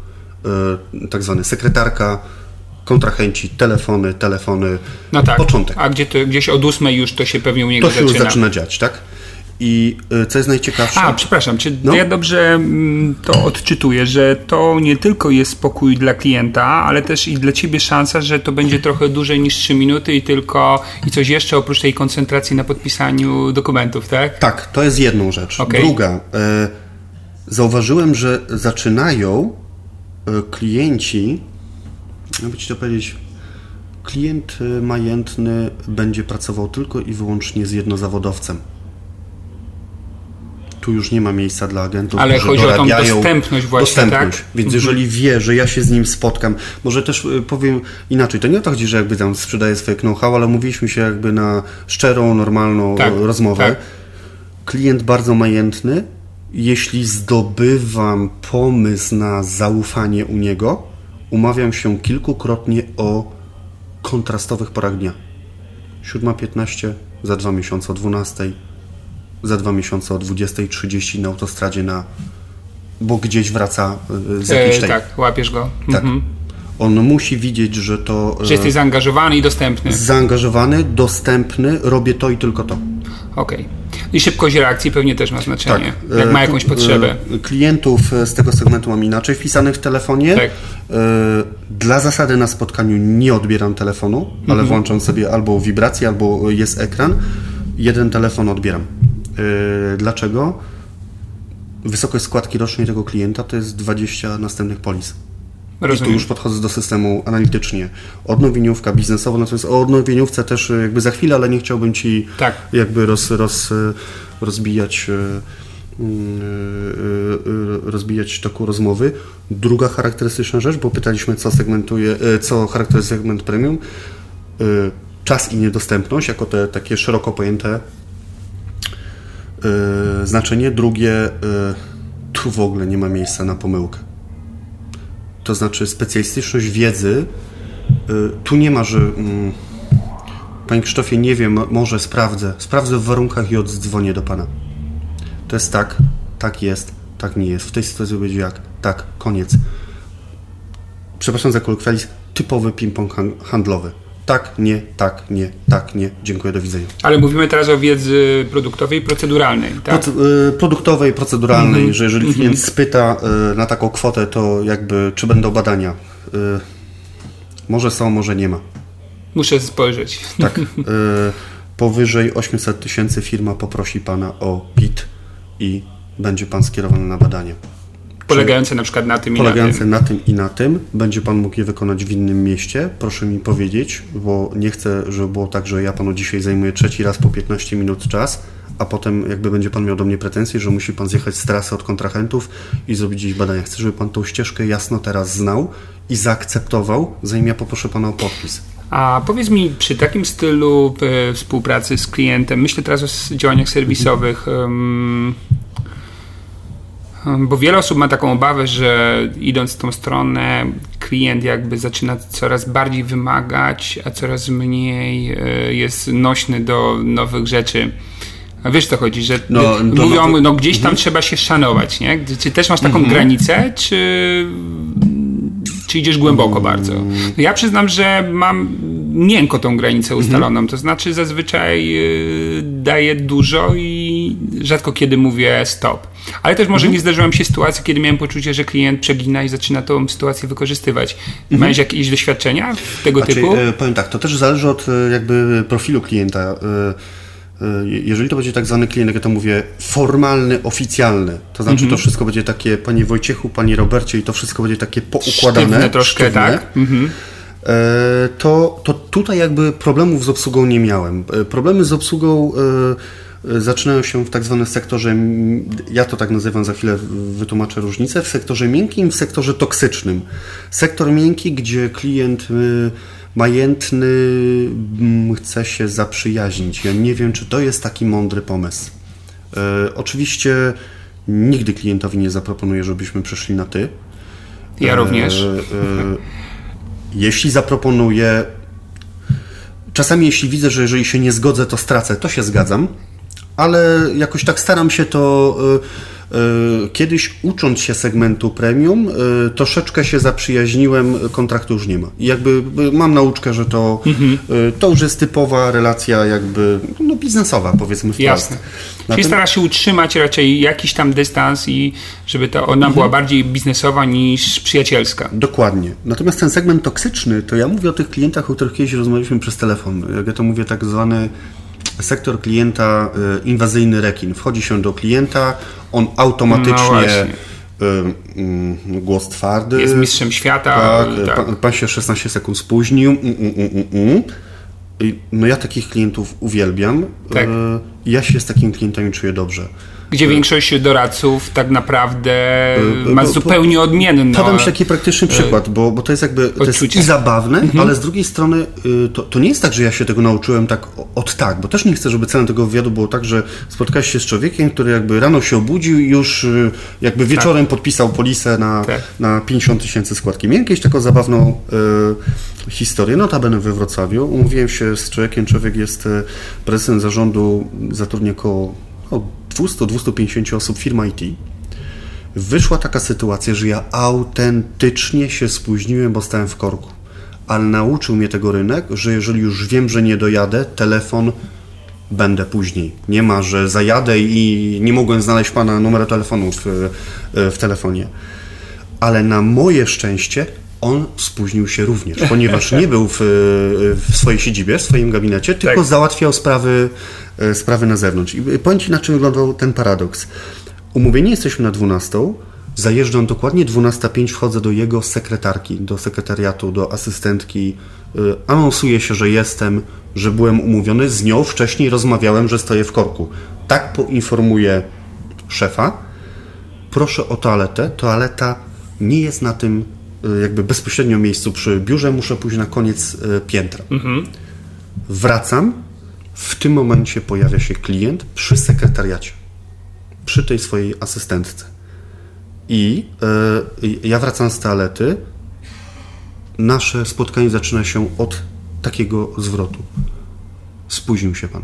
e, tak zwany sekretarka, kontrahenci, telefony, telefony, no tak. początek. A gdzie to, gdzieś od ósmej już to się pewnie u niego to się zaczyna. już zaczyna dziać, tak? I y, co jest najciekawsze? A, przepraszam, czy no? ja dobrze mm, to odczytuję, że to nie tylko jest spokój dla klienta, ale też i dla ciebie szansa, że to będzie trochę dłużej niż 3 minuty i tylko i coś jeszcze oprócz tej koncentracji na podpisaniu dokumentów, tak? Tak, to jest jedną rzecz. Okay. Druga, e, zauważyłem, że zaczynają e, klienci, jakby ci to powiedzieć, klient majętny będzie pracował tylko i wyłącznie z jednozawodowcem tu już nie ma miejsca dla agentów, Ale chodzi o tą dostępność właśnie, dostępność. tak? Więc mhm. jeżeli wie, że ja się z nim spotkam, może też y, powiem inaczej, to nie o to chodzi, że jakby tam sprzedaje swoje know-how, ale mówiliśmy się jakby na szczerą, normalną tak, rozmowę. Tak. Klient bardzo majętny, jeśli zdobywam pomysł na zaufanie u niego, umawiam się kilkukrotnie o kontrastowych porach dnia. 7.15, za dwa miesiące o 12, za dwa miesiące o 20.30 na autostradzie na... bo gdzieś wraca y, z jakiejś tej... Tak, łapiesz go. Tak. Mhm. On musi widzieć, że to... Że jesteś zaangażowany i dostępny. Zaangażowany, dostępny, robię to i tylko to. Okej. Okay. I szybkość reakcji pewnie też ma znaczenie, tak. jak ma jakąś potrzebę. Klientów z tego segmentu mam inaczej wpisanych w telefonie. Tak. Dla zasady na spotkaniu nie odbieram telefonu, ale mhm. włączam sobie albo wibrację, albo jest ekran. Jeden telefon odbieram Dlaczego? Wysokość składki rocznej tego klienta to jest 20 następnych polis. Rozumiem. I tu już podchodzę do systemu analitycznie. Odnowieniówka biznesowa, natomiast o odnowieniówce też jakby za chwilę, ale nie chciałbym Ci tak. jakby roz, roz, rozbijać rozbijać toku rozmowy. Druga charakterystyczna rzecz, bo pytaliśmy, co segmentuje, co charakteryzuje segment premium. Czas i niedostępność, jako te takie szeroko pojęte znaczenie. Drugie, tu w ogóle nie ma miejsca na pomyłkę. To znaczy specjalistyczność wiedzy. Tu nie ma, że Panie Krzysztofie, nie wiem, może sprawdzę. Sprawdzę w warunkach i oddzwonię do Pana. To jest tak, tak jest, tak nie jest. W tej sytuacji będzie jak, tak, koniec. Przepraszam za kolokwializm, typowy ping-pong handlowy. Tak, nie, tak, nie, tak, nie. Dziękuję, do widzenia. Ale mówimy teraz o wiedzy produktowej i proceduralnej, tak? Pro, y, produktowej, proceduralnej, mm -hmm. że jeżeli mhm. klient spyta y, na taką kwotę, to jakby, czy będą badania? Y, może są, może nie ma. Muszę spojrzeć. Tak. <laughs> powyżej 800 tysięcy firma poprosi Pana o PIT i będzie Pan skierowany na badanie. Polegające na przykład na tym i na tym. Polegające na tym i na tym. Będzie Pan mógł je wykonać w innym mieście. Proszę mi powiedzieć, bo nie chcę, żeby było tak, że ja Panu dzisiaj zajmuję trzeci raz po 15 minut czas, a potem jakby będzie Pan miał do mnie pretensje, że musi Pan zjechać z trasy od kontrahentów i zrobić gdzieś badania. Chcę, żeby Pan tą ścieżkę jasno teraz znał i zaakceptował, zanim ja poproszę Pana o podpis. A powiedz mi, przy takim stylu e, współpracy z klientem, myślę teraz o działaniach serwisowych, bo wiele osób ma taką obawę, że idąc w tą stronę, klient jakby zaczyna coraz bardziej wymagać, a coraz mniej e, jest nośny do nowych rzeczy. A wiesz co chodzi, że no, mówią, no, no gdzieś tam mhm. trzeba się szanować, nie? Czy też masz taką mhm. granicę, czy czy idziesz głęboko bardzo? No ja przyznam, że mam miękko tą granicę mhm. ustaloną, to znaczy zazwyczaj yy, daję dużo i rzadko kiedy mówię stop. Ale też może mhm. nie zdarzyła mi się sytuacja, kiedy miałem poczucie, że klient przegina i zaczyna tą sytuację wykorzystywać. Mhm. Miałeś jakieś doświadczenia tego znaczy, typu? Yy, powiem tak, to też zależy od e, jakby profilu klienta. Yy jeżeli to będzie tak zwany klient, jak ja to mówię, formalny, oficjalny, to znaczy -hmm. to wszystko będzie takie, panie Wojciechu, panie Robercie, i to wszystko będzie takie poukładane. Sztywne troszkę, sztywne, tak? -hmm. to, to tutaj jakby problemów z obsługą nie miałem. E, problemy z obsługą zaczynają się w tak zwanym sektorze, ja to tak nazywam, za chwilę wytłumaczę różnicę, w sektorze miękkim, w sektorze toksycznym. Sektor miękki, gdzie klient majętny mm, chce się zaprzyjaźnić. Ja nie wiem, czy to jest taki mądry pomysł. E, oczywiście nigdy klientowi nie zaproponuję, żebyśmy przeszli na ty. Ja e, również. E, jeśli zaproponuję, czasami jeśli widzę, że jeżeli się nie zgodzę, to stracę, to się zgadzam, ale jakoś tak staram się to e, E, kiedyś ucząc się segmentu premium, e, troszeczkę się zaprzyjaźniłem, kontraktu już nie ma. I jakby mam nauczkę, że to, mhm. To już jest typowa relacja jakby no, biznesowa, powiedzmy wprost. Jasne. Na Czyli tym... stara się utrzymać raczej jakiś tam dystans i żeby ta ona mhm. była bardziej biznesowa niż przyjacielska. Dokładnie. Natomiast ten segment toksyczny, to ja mówię o tych klientach, o których kiedyś rozmawialiśmy przez telefon. Jak ja to mówię, tak zwany sektor klienta, inwazyjny rekin. Wchodzi się do klienta, on automatycznie no y, y, głos twardy. Jest mistrzem świata. Tak, tak. Pan, pan, się 16 sekund spóźnił. Mm, mm, mm, no ja takich klientów uwielbiam. Tak. Y, ja się z takimi klientami czuję dobrze gdzie tak. większość doradców tak naprawdę e, ma zupełnie odmienny. Podam Ci taki praktyczny e, przykład, bo, bo to jest jakby to jest i zabawne, mhm. ale z drugiej strony y, to, to nie jest tak, że ja się tego nauczyłem tak od tak, bo też nie chcę, żeby celem tego wywiadu było tak, że spotkałeś się z człowiekiem, który jakby rano się obudził i już y, jakby wieczorem tak. podpisał polisę na, tak. na 50 tysięcy składki. Miałem jakąś taką zabawną y, historię, notabene we Wrocławiu. Umówiłem się z człowiekiem, człowiek jest y, prezesem zarządu, zatrudnia około no, 200-250 osób firma IT, wyszła taka sytuacja, że ja autentycznie się spóźniłem, bo stałem w korku. Ale nauczył mnie tego rynek, że jeżeli już wiem, że nie dojadę, telefon będę później. Nie ma, że zajadę i nie mogłem znaleźć pana numeru telefonu w, w telefonie. Ale na moje szczęście on spóźnił się również, ponieważ nie był w, w swojej siedzibie, w swoim gabinecie, tylko tak. załatwiał sprawy, e, sprawy na zewnątrz. I powiem Ci, na czym wyglądał ten paradoks. Umówieni jesteśmy na 12, zajeżdżam dokładnie 12.05, wchodzę do jego sekretarki, do sekretariatu, do asystentki, e, anonsuje się, że jestem, że byłem umówiony, z nią wcześniej rozmawiałem, że stoję w korku. Tak poinformuję szefa, proszę o toaletę, toaleta nie jest na tym jakby bezpośrednio miejscu przy biurze, muszę pójść na koniec y, piętra. Mhm. Wracam, w tym momencie pojawia się klient przy sekretariacie, przy tej swojej asystentce. I yy, ja wracam z toalety. Nasze spotkanie zaczyna się od takiego zwrotu. Spóźnił się pan.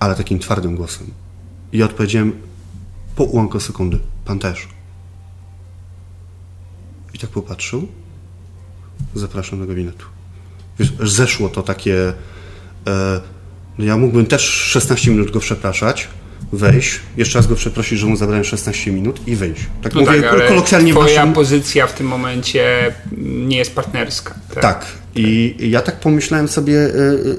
Ale takim twardym głosem. I odpowiedziałem po ułamku sekundy. Pan też. I tak popatrzył. Zapraszam do gabinetu. Wiesz, zeszło to takie. E, no ja mógłbym też 16 minut go przepraszać, wejść, jeszcze raz go przeprosić, że mu zabrałem 16 minut i wyjść. Tak no mówię tak, kolokwialnie. Twoja waszym... pozycja w tym momencie nie jest partnerska. Tak, tak. I ja tak pomyślałem sobie,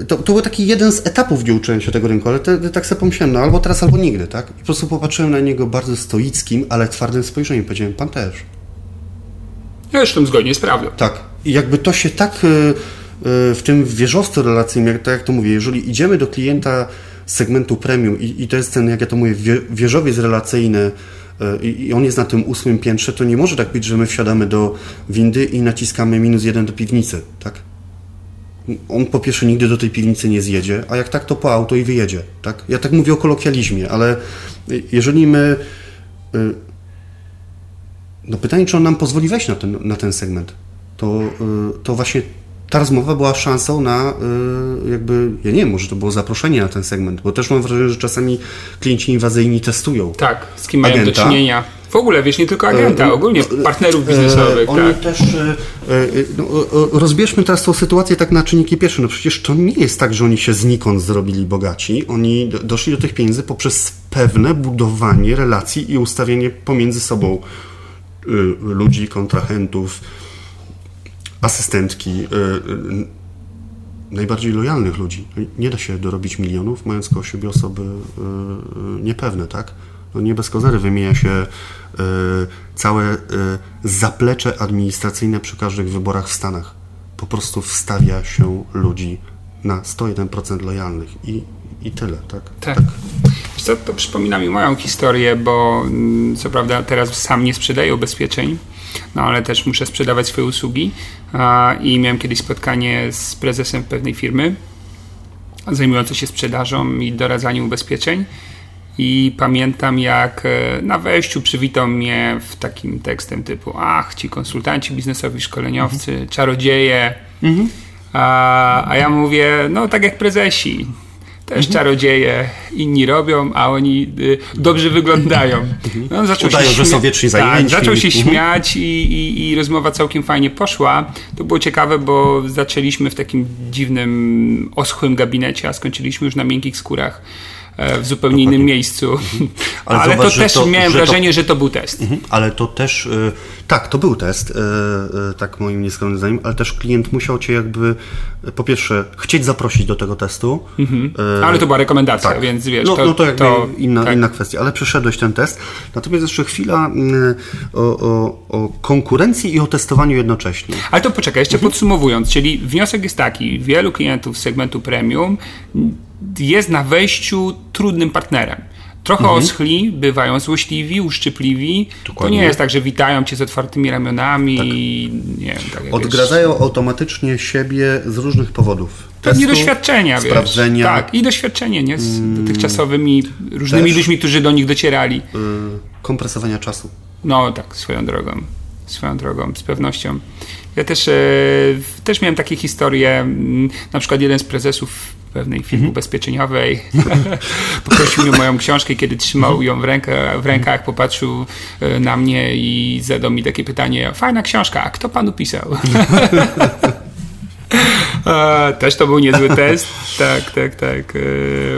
e, to, to był taki jeden z etapów, gdzie uczyłem się tego rynku, ale te, tak sobie pomyślałem, no albo teraz, albo nigdy, tak? I po prostu popatrzyłem na niego bardzo stoickim, ale twardym spojrzeniem. Powiedziałem, pan też. Zresztą zgodnie z prawdą. Tak. I jakby to się tak e, e, w tym wieżowcu relacyjnym, tak jak to mówię, jeżeli idziemy do klienta segmentu premium i, i to jest ten, jak ja to mówię, wieżowiec relacyjny e, i on jest na tym ósmym piętrze, to nie może tak być, że my wsiadamy do windy i naciskamy minus jeden do piwnicy, tak? On po pierwsze nigdy do tej piwnicy nie zjedzie, a jak tak, to po auto i wyjedzie, tak? Ja tak mówię o kolokwializmie, ale jeżeli my no pytanie, czy on nam pozwoli wejść na ten, na ten segment. To, y, to właśnie ta rozmowa była szansą na y, jakby, ja nie wiem, może to było zaproszenie na ten segment, bo też mam wrażenie, że czasami klienci inwazyjni testują. Tak, z kim mają agenta. do czynienia. W ogóle, wiesz, nie tylko agenta, e, ogólnie partnerów biznesowych. Oni tak. też, no, rozbierzmy teraz tą sytuację tak na czynniki pierwsze. No przecież to nie jest tak, że oni się znikąd zrobili bogaci. Oni doszli do tych pieniędzy poprzez pewne budowanie relacji i ustawienie pomiędzy sobą Y, ludzi, kontrahentów, asystentki, y, y, najbardziej lojalnych ludzi. Nie da się dorobić milionów, mając koło siebie osoby niepewne, tak? No nie bez kozery wymienia się całe zaplecze administracyjne przy każdych wyborach w Stanach. Po prostu wstawia się ludzi na 101% lojalnych i, i tyle, tak? Tak. tak. Co, to przypomina mi moją historię, bo mm, co prawda teraz sam nie sprzedaję ubezpieczeń, no ale też muszę sprzedawać swoje usługi i miałem kiedyś spotkanie z prezesem pewnej firmy zajmującej się sprzedażą i doradzaniem ubezpieczeń i pamiętam jak e, na wejściu przywitał mnie w takim tekstem typu ach, ci konsultanci biznesowi, szkoleniowcy, mhm. czarodzieje mhm. A, a ja mówię, no tak jak prezesi też mhm. czarodzieje inni robią, a oni y, dobrze wyglądają. Mhm. No, zaczął Udają, się że są wiecznie tak, zajęci. Tak, zaczął się mhm. śmiać i, i, i, rozmowa całkiem fajnie poszła. To było ciekawe, bo zaczęliśmy w takim dziwnym, oschłym gabinecie, a skończyliśmy już na miękkich skórach. E, w zupełnie Dokładnie. innym miejscu. Mhm. <laughs> Ale, Ale zobacz, to też to, miałem że wrażenie, to... że to był test. Mhm. Ale to też, e, tak, to był test, e, tak moim nieskromnym zdaniem, ale też klient musiał cię jakby, po pierwsze, chcieć zaprosić do tego testu. Mhm. Ale to była rekomendacja, tak. więc wiesz, no, to, no to, jakby inna, tak. inna kwestia, ale przeszedłeś ten test. Natomiast jeszcze chwila mm, o, o, o konkurencji i o testowaniu jednocześnie. Ale to poczekaj, jeszcze mhm. podsumowując, czyli wniosek jest taki, wielu klientów z segmentu premium jest na wejściu trudnym partnerem. Trochę mhm. oschli, bywają złośliwi, uszczypliwi. Dokładnie. To nie jest tak, że witają cię z otwartymi ramionami tak. i nie wiem, tak Odgradzają wiesz. automatycznie siebie z różnych powodów. Testu, doświadczenia, sprawdzenia. Wiesz. Tak, i doświadczenie, nie? Z mm. dotychczasowymi różnymi Też, ludźmi, którzy do nich docierali. Yy, kompresowania czasu. No tak, swoją drogą. Swoją drogą, z pewnością. Ja też, e, też miałem takie historie, mm, na przykład jeden z prezesów pewnej firmy mhm. ubezpieczeniowej. <laughs> Poprosił mnie moją książkę, kiedy trzymał mhm. ją w, ręka, w rękach, popatrzył e, na mnie i zadał mi takie pytanie, fajna książka, a kto panu pisał? <laughs> E, też to był niezły <laughs> test. Tak, tak, tak. E,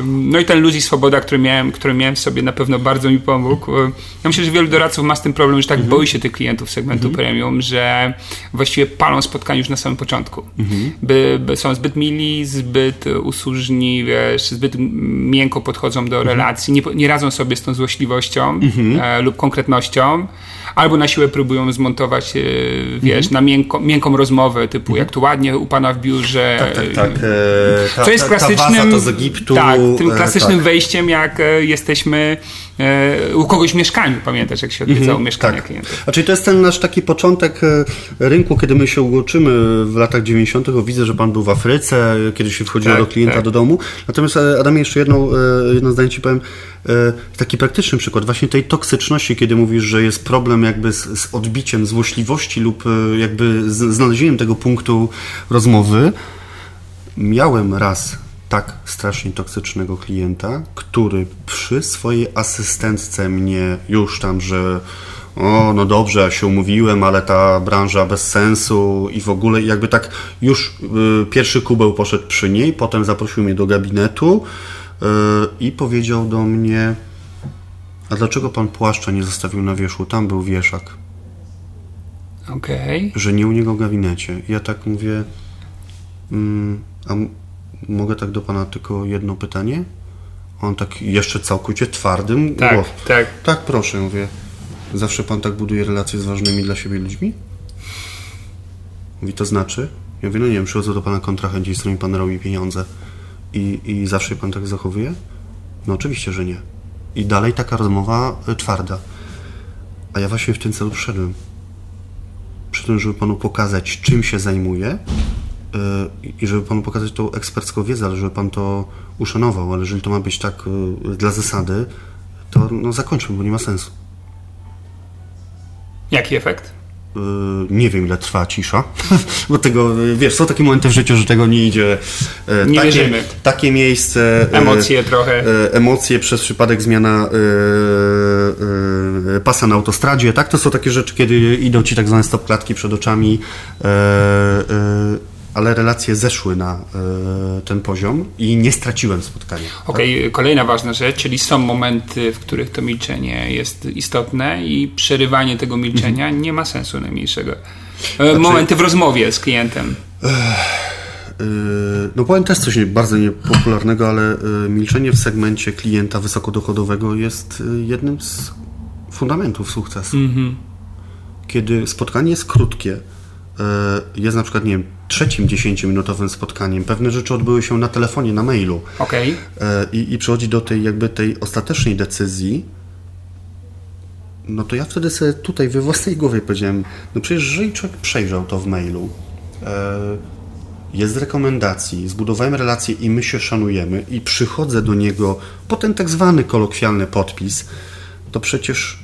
no i ten luz i swoboda, który miałem, który miałem w sobie na pewno bardzo mi pomógł. E, ja myślę, że wielu doradców ma z tym problem, że tak mhm. boi się tych klientów segmentu mhm. premium, że właściwie palą spotkanie już na samym początku. Mhm. By, by, są zbyt mili, zbyt usłużni, wiesz, zbyt miękko podchodzą do mhm. relacji, nie, nie radzą sobie z tą złośliwością mhm. e, lub konkretnością albo na siłę próbują zmontować, e, wiesz, mm na miękko, miękką rozmowę, typu mm jak to ładnie u pana w biurze. Tak, tak, tak. E, ta, co jest klasycznym, ta, ta Egiptu, tak, tym e, klasycznym tak. wejściem, jak jesteśmy u kogoś w mieszkaniu, pamiętasz, jak się odwiedzało mm mieszkanie tak. klientów. A czyli to jest ten nasz taki początek rynku, kiedy my się ugoczymy w latach 90. Widzę, że pan był w Afryce, kiedy się wchodziło tak, do klienta tak. do domu. Natomiast Adamie, jeszcze jedną, jedno zdanie ci powiem. Taki praktyczny przykład właśnie tej toksyczności, kiedy mówisz, że jest problem jakby z, z odbiciem złośliwości lub e, jakby z znalezieniem tego punktu rozmowy. Miałem raz tak strasznie toksycznego klienta, który przy swojej asystentce mnie już tam, że o, no dobrze, ja się umówiłem, ale ta branża bez sensu i w ogóle jakby tak już y, pierwszy kubeł poszedł przy niej, potem zaprosił mnie do gabinetu y, i powiedział do mnie, a dlaczego pan płaszcza nie zostawił na wierzchu? Tam był wieszak. Okej. Okay. Że nie u niego w gabinecie. Ja tak mówię, mm, a mogę tak do pana tylko jedno pytanie? On tak jeszcze całkowicie twardym tak, głos. Tak, tak. proszę, mówię. Zawsze pan tak buduje relacje z ważnymi dla siebie ludźmi? Mówi, to znaczy? Ja mówię, no nie wiem, przychodzę do pana kontrahenci, z którymi pan robi pieniądze i, i zawsze pan tak zachowuje? No oczywiście, że nie. I dalej taka rozmowa y, twarda. A ja właśnie w tym celu przyszedłem. Przy tym, żeby panu pokazać, czym się zajmuję i żeby panu pokazać tą ekspercką wiedzę, ale żeby pan to uszanował. Ale jeżeli to ma być tak y, dla zasady, to no zakończmy, bo nie ma sensu. Jaki efekt? Yy, nie wiem, ile trwa cisza, <laughs> bo tego, wiesz, są takie momenty w życiu, że tego nie idzie. Nie takie, wierzymy. Takie miejsce. Emocje trochę. Emocje przez przypadek zmiana pasa na autostradzie, tak? To są takie rzeczy, kiedy idą ci tak zwane stop klatki przed oczami ale relacje zeszły na y, ten poziom i nie straciłem spotkania. Okej, okay, tak? kolejna ważna rzecz, czyli są momenty, w których to milczenie jest istotne i przerywanie tego milczenia mhm. nie ma sensu najmniejszego. E, znaczy, momenty w rozmowie z klientem. Yy, no powiem też coś bardzo niepopularnego, ale milczenie w segmencie klienta wysokodochodowego jest jednym z fundamentów sukcesu. Mhm. Kiedy spotkanie jest krótkie, jest na przykład, nie wiem, trzecim 10-minutowym spotkaniem. Pewne rzeczy odbyły się na telefonie, na mailu. Okay. E, I, I przychodzi do tej jakby tej ostatecznej decyzji, no to ja wtedy sobie tutaj we własnej głowie powiedziałem, no przecież jeżeli człowiek przejrzał to w mailu, e, jest z rekomendacji, zbudowałem relację i my się szanujemy i przychodzę do niego po ten tak zwany kolokwialny podpis, to przecież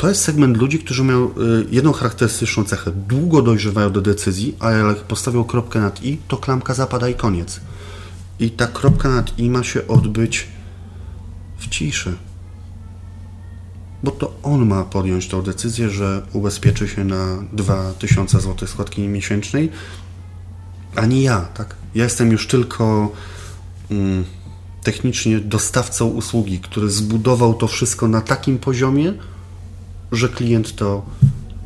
to jest segment ludzi, którzy mają y, jedną charakterystyczną cechę. Długo dojrzewają do decyzji, a jak postawią kropkę nad i, to klamka zapada i koniec. I ta kropka nad i ma się odbyć w ciszy. Bo to on ma podjąć tą decyzję, że ubezpieczy się na 2000 zł składki miesięcznej, a nie ja, tak? Ja jestem już tylko mm, technicznie dostawcą usługi, który zbudował to wszystko na takim poziomie, że klient to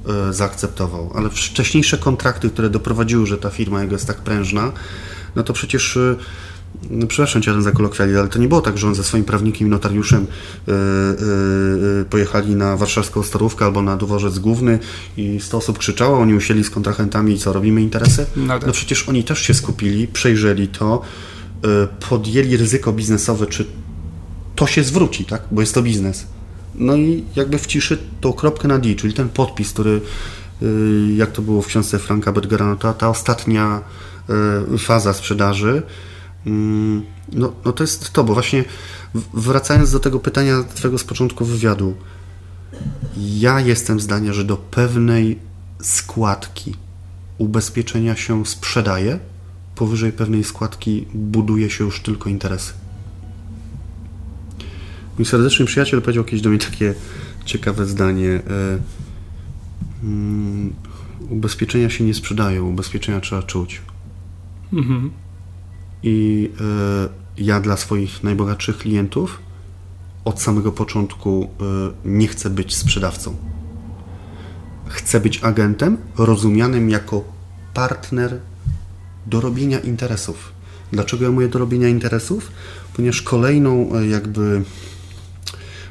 e, zaakceptował. Ale wcześniejsze kontrakty, które doprowadziły, że ta firma jego jest tak prężna, no to przecież e, no przepraszam cię za kolokwializm, ale to nie było tak, że on ze swoim prawnikiem i notariuszem yy, yy, pojechali na warszawską Starówkę albo na dworzec główny i 100 osób krzyczało, oni usiedli z kontrahentami i co, robimy interesy? No, tak. no przecież oni też się skupili, przejrzeli to, yy, podjęli ryzyko biznesowe, czy to się zwróci, tak? Bo jest to biznes. No i jakby w ciszy tą kropkę na D, czyli ten podpis, który y, jak to było w książce Franka Bergera, no ta, ta ostatnia y, faza sprzedaży, mm, no, no to jest to, bo właśnie wracając do tego pytania Twojego z początku wywiadu, ja jestem zdania, że do pewnej składki ubezpieczenia się sprzedaje, powyżej pewnej składki buduje się już tylko interesy. Mój serdeczny przyjaciel powiedział kiedyś do mnie takie ciekawe zdanie. E, mm, ubezpieczenia się nie sprzedają, ubezpieczenia trzeba czuć. Mhm. I y, ja dla swoich najbogatszych klientów od samego początku y, nie chcę być sprzedawcą. Chcę być agentem rozumianym jako partner do robienia interesów. Dlaczego ja mówię do robienia interesów? Ponieważ kolejną jakby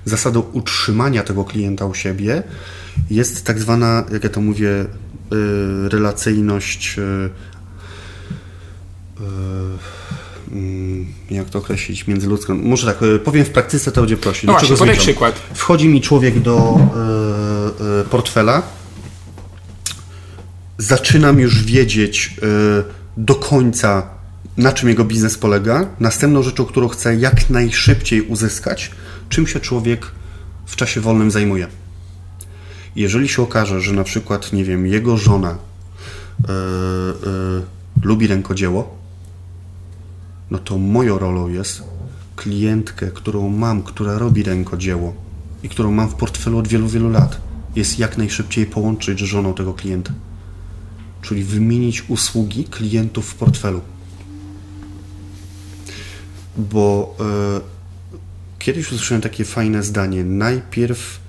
zasadą utrzymania tego klienta u siebie jest tak zwana, jak ja to mówię, y, relacyjność Mm, jak to określić, międzyludzką. Może tak, powiem w praktyce to będzie prościej. No właśnie, podaj przykład. Wchodzi mi człowiek do y, y, portfela, zaczynam już wiedzieć y, do końca, na czym jego biznes polega. Następną rzeczą, którą chcę jak najszybciej uzyskać, czym się człowiek w czasie wolnym zajmuje. Jeżeli się okaże, że na przykład, nie wiem, jego żona lubi rękodzieło, no to moją rolą jest klientkę, którą mam, która robi rękodzieło i którą mam w portfelu od wielu, wielu lat, jest jak najszybciej połączyć z żoną tego klienta. Czyli wymienić usługi klientów w portfelu. Bo e, kiedyś usłyszałem takie fajne zdanie: najpierw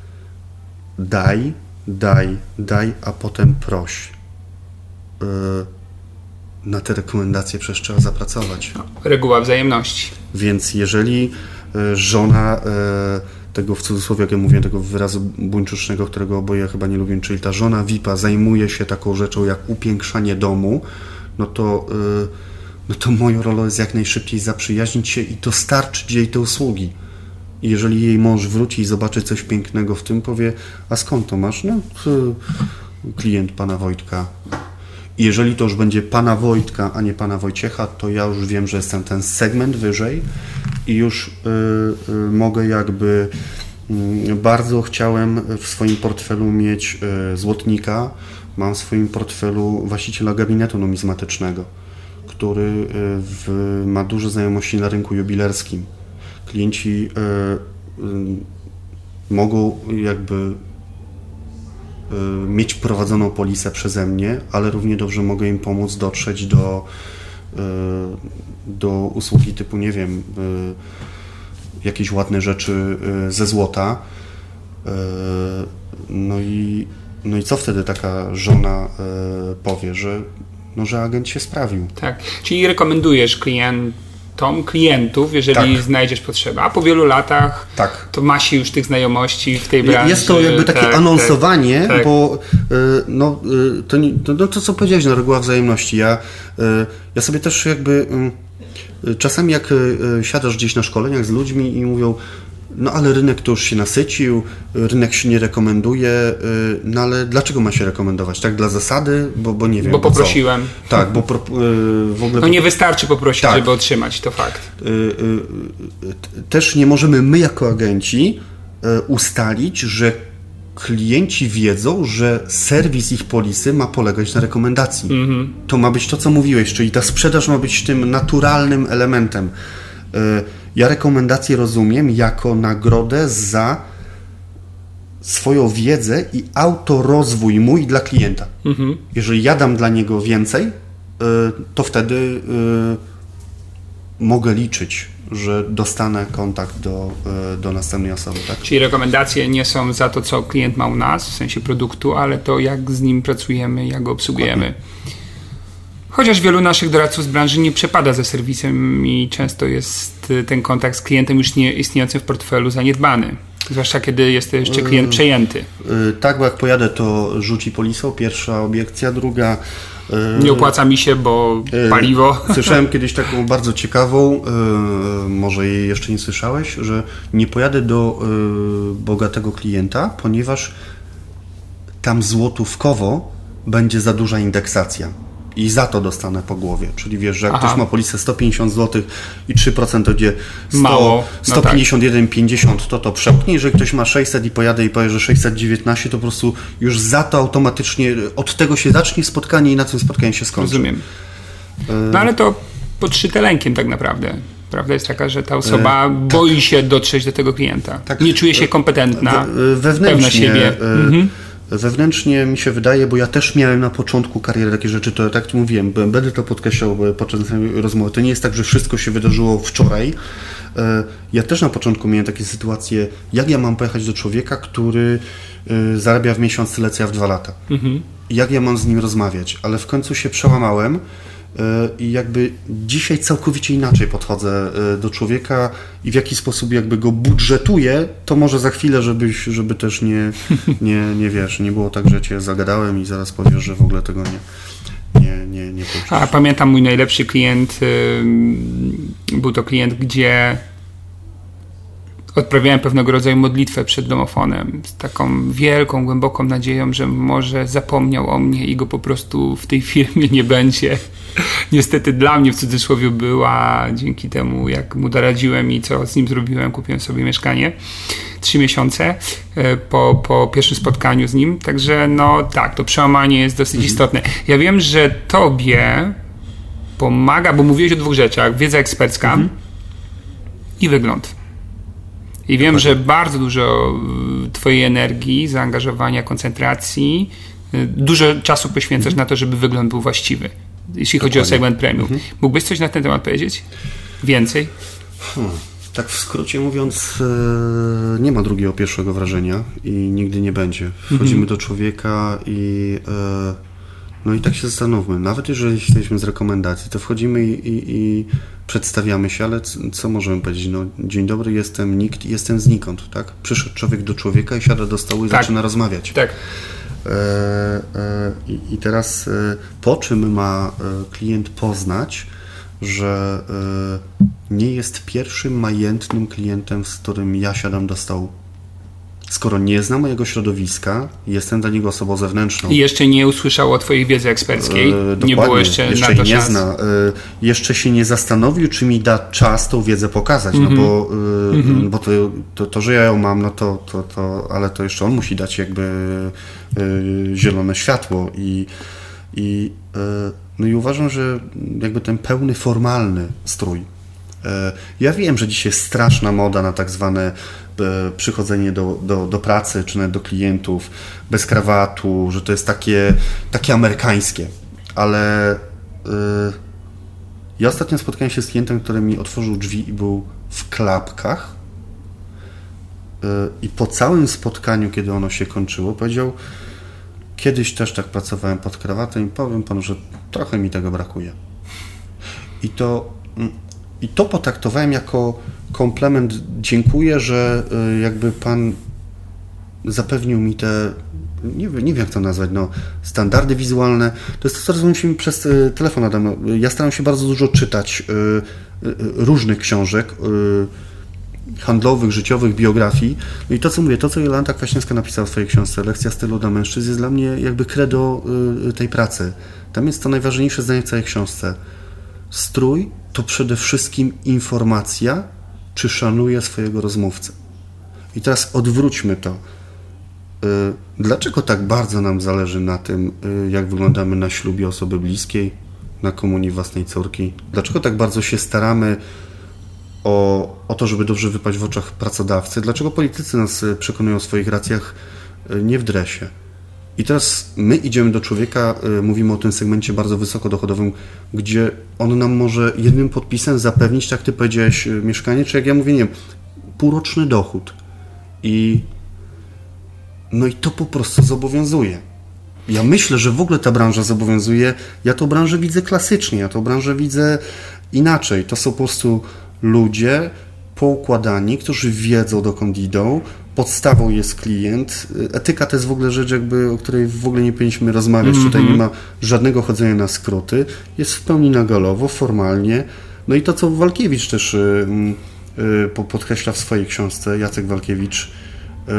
daj, daj, daj, a potem proś. E, na te rekomendacje przecież trzeba zapracować. No, reguła wzajemności. Więc jeżeli e, żona e, tego w cudzysłowie, jak ja mówię, tego wyrazu buńczucznego, którego oboje chyba nie lubię, czyli ta żona VIP-a zajmuje się taką rzeczą jak upiększanie domu, no to, e, no to moją rolą jest jak najszybciej zaprzyjaźnić się i dostarczyć jej te usługi. Jeżeli jej mąż wróci i zobaczy coś pięknego w tym, powie, a skąd to masz? No, klient pana Wojtka i jeżeli to już będzie pana Wojtka, a nie pana Wojciecha, to ja już wiem, że jestem ten segment wyżej i już y, y, mogę jakby y, bardzo chciałem w swoim portfelu mieć y, złotnika. Mam w swoim portfelu właściciela gabinetu numizmatycznego, który y, w, ma duże znajomości na rynku jubilerskim. Klienci y, mogą jakby Y, mieć prowadzoną polisę przeze mnie, ale równie dobrze mogę im pomóc dotrzeć do, y, do usługi typu, nie wiem, jakieś ładne rzeczy ze złota. No i, no i co wtedy taka żona powie, że, no, że agent się sprawił? Tak, czyli rekomendujesz klient tom klientów, jeżeli tak. znajdziesz potrzebę. A po wielu latach tak. to ma się już tych znajomości w tej branży. Jest to jakby takie tak, anonsowanie, tak, tak. bo y, no, y, to, no, to, co powiedziałeś, no, reguła wzajemności. Ja, y, ja sobie też jakby czasami jak siadasz gdzieś na szkoleniach z ludźmi i mówią no ale rynek to już się nasycił, rynek się nie rekomenduje, y, no ale dlaczego ma się rekomendować? Tak dla zasady? Bo, bo nie wiem. Bo, poprosiłem. Co? Tak, bo pro, y, w ogóle... No nie wystarczy poprosić, tak. żeby otrzymać, to fakt. Y, też nie możemy my jako agenci ustalić, że klienci wiedzą, że serwis ich polisy ma polegać na rekomendacji. -hmm. To ma być to, co mówiłeś, czyli ta sprzedaż ma być tym naturalnym elementem. Ja rekomendację rozumiem jako nagrodę za swoją wiedzę i autorozwój mój dla klienta. Mhm. Jeżeli ja dam dla niego więcej, y, to wtedy y, mogę liczyć, że dostanę kontakt do, y, do następnej osoby. Tak? Czyli rekomendacje nie są za to, co klient ma u nas, w sensie produktu, ale to jak z nim pracujemy, jak go obsługujemy. Dokładnie. Chociaż wielu naszych doradców z branży nie przepada za serwisem i często jest y, ten kontakt z klientem już nie istniejącym w portfelu zaniedbany. Zwłaszcza kiedy jest jeszcze klient y, przejęty. Yy, tak, bo jak pojadę, to rzuci polisą. Pierwsza obiekcja, druga. Nie opłaca mi się, bo paliwo. <laughs> Słyszałem kiedyś taką bardzo ciekawą, może jej jeszcze nie słyszałeś, że nie pojadę do bogatego klienta, ponieważ tam złotówkowo będzie za duża indeksacja i za to dostanę po głowie. Czyli wiesz, że jak Aha. ktoś ma polisę 150 zł i 3% to będzie 100, Mało. No 151,50 tak. to to przełknie. Jeżeli ktoś ma 600 i pojadę i powie, że 619 to po prostu już za to automatycznie od tego się zacznie spotkanie i na tym spotkanie się skończy. Rozumiem. No ale to pod szytelenkiem tak naprawdę. Prawda jest taka, że ta osoba e, boi tak. się dotrzeć do tego klienta. Tak. Nie czuje się kompetentna, We, wewnętrznie. Pewna siebie. E, mhm Wewnętrznie mi się wydaje, bo ja też miałem na początku kariery takie rzeczy, to tak Ci mówiłem, będę to podkreślał podczas rozmowy. To nie jest tak, że wszystko się wydarzyło wczoraj. E, ja też na początku miałem takie sytuacje, jak ja mam pojechać do człowieka, który e, zarabia w miesiąc tyle, co ja w dwa lata. Mhm. Jak ja mam z nim rozmawiać? Ale w końcu się przełamałem i jakby dzisiaj całkowicie inaczej podchodzę e, do człowieka i w jaki sposób jakby go budżetuję, to może za chwilę, żebyś, żeby też nie, <laughs> nie, nie wiesz, nie było tak, że cię zagadałem i zaraz powiesz, że w ogóle tego nie, nie, nie, nie A pamiętam mój najlepszy klient, był to klient, gdzie odprawiałem pewnego rodzaju modlitwę przed domofonem z taką wielką, głęboką nadzieją, że może zapomniał o mnie i go po prostu w tej firmie nie będzie. Niestety dla mnie w cudzysłowie była dzięki temu, jak mu doradziłem i co z nim zrobiłem, kupiłem sobie mieszkanie. Trzy miesiące e, po, po pierwszym spotkaniu z nim. Także no tak, to przełamanie jest dosyć mhm. istotne. Ja wiem, że tobie pomaga, bo mówiłeś o dwóch rzeczach. Wiedza ekspercka mhm. i wygląd. I wiem, że bardzo dużo y, Twojej energii, zaangażowania, koncentracji, y, dużo czasu poświęcasz mhm. na to, żeby wygląd był właściwy, jeśli Dokładnie. chodzi o segment premium. Mhm. Mógłbyś coś na ten temat powiedzieć? Więcej? Hmm. Tak w skrócie mówiąc, e, nie ma drugiego pierwszego wrażenia i nigdy nie będzie. Wchodzimy mhm. do człowieka i e, no i tak się zastanówmy. Nawet jeżeli jesteśmy z rekomendacji, to wchodzimy i, i, i przedstawiamy się, ale co, co, możemy powiedzieć? No, dzień dobry, jestem nikt, jestem znikąd, tak? Przyszedł człowiek do człowieka i siada do stołu i tak. zaczyna rozmawiać. Tak. E, e, i, I teraz e, po czym ma e, klient poznać, że e, nie jest pierwszym majętnym klientem, z którym ja siadam do stołu? Skoro nie zna mojego środowiska, jestem dla niego osobą zewnętrzną. I jeszcze nie usłyszał o Twojej wiedzy eksperckiej. E, nie było jeszcze, jeszcze na to nie zna. E, jeszcze się nie zastanowił, czy mi da czas tą wiedzę pokazać, mm -hmm. no mhm. bo, e, mm -hmm. bo to, to, to, że ja ją mam, no to, to, to, ale to jeszcze on musi dać jakby e, zielone światło i, i, e, no i uważam, że jakby ten pełny formalny strój, ja wiem, że dzisiaj jest straszna moda na tak zwane E, przychodzenie do, do, do pracy, czy nawet do klientów bez krawatu, że to jest takie, takie amerykańskie. Ale yy, ja ostatnio spotkałem się z klientem, który mi otworzył drzwi i był w klapkach. I po całym spotkaniu, kiedy ono się kończyło, powiedział: Kiedyś też tak pracowałem pod krawatem i powiem panu, że trochę mi tego brakuje. I to, mm, i to potraktowałem jako komplement. Dziękuję, że y, jakby Pan zapewnił mi te, nie, wiem, nie wiem jak to nazwać, no, standardy wizualne. To jest to, co rozumiem przez y, telefon, Adam. Ja staram się bardzo dużo czytać y, różnych książek handlowych, życiowych, biografii. No i to, co mówię, to, co Jolanta Kwaśniewska napisała w swojej książce Lekcja stylu dla mężczyzn jest dla mnie jakby credo tej pracy. Tam jest to najważniejsze zdanie w całej książce. Strój to przede wszystkim informacja, czy szanuje swojego rozmówcę. I teraz odwróćmy to. Y, dlaczego tak bardzo nam zależy na tym, y, jak wyglądamy na ślubie osoby bliskiej, na komunii własnej córki? Dlaczego tak bardzo się staramy o, o to, żeby dobrze wypaść w oczach pracodawcy? Dlaczego politycy nas y, przekonują o swoich racjach nie w dresie? I teraz my idziemy do człowieka, mówimy o tym segmencie bardzo wysokodochodowym, gdzie on nam może jednym podpisem zapewnić, tak ty powiedziałeś, mieszkanie, czy jak ja mówię, nie wiem, półroczny dochód. I no i to po prostu zobowiązuje. Ja myślę, że w ogóle ta branża zobowiązuje. Ja tą branżę widzę klasycznie, ja tą branżę widzę inaczej. To są po prostu ludzie poukładani, którzy wiedzą dokąd idą, podstawą jest klient. Etyka to jest w ogóle rzecz, jakby, o której w ogóle nie powinniśmy rozmawiać. Mm -hmm. Tutaj nie ma żadnego chodzenia na skróty. Jest w pełni nagalowo, formalnie. No i to, co Walkiewicz też y, y, podkreśla w swojej książce, Jacek Walkiewicz, y,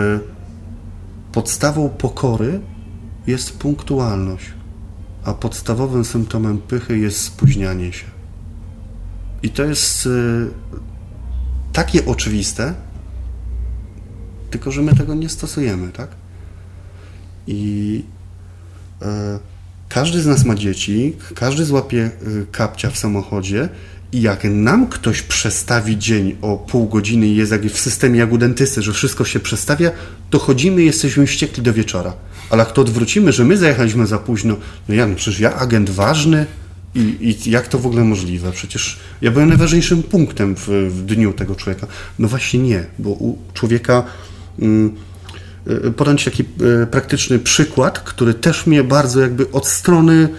podstawą pokory jest punktualność, a podstawowym symptomem pychy jest spóźnianie się. I to jest takie oczywiste, tylko że my tego nie stosujemy, tak? I e, każdy z nas ma dzieci, każdy złapie e, kapcia w samochodzie I jak nam ktoś przestawi dzień o pół godziny i jest jak w systemie jak u dentysty, że wszystko się przestawia, to chodzimy i jesteśmy wściekli do wieczora. Ale jak to odwrócimy, że my zajechaliśmy za późno, no ja, no przecież ja agent ważny i, i jak to w ogóle możliwe? Przecież ja byłem najważniejszym punktem w, w dniu tego człowieka. No właśnie nie, bo u człowieka... Mm, y, podam Ci taki y, praktyczny przykład, który też mnie bardzo jakby od strony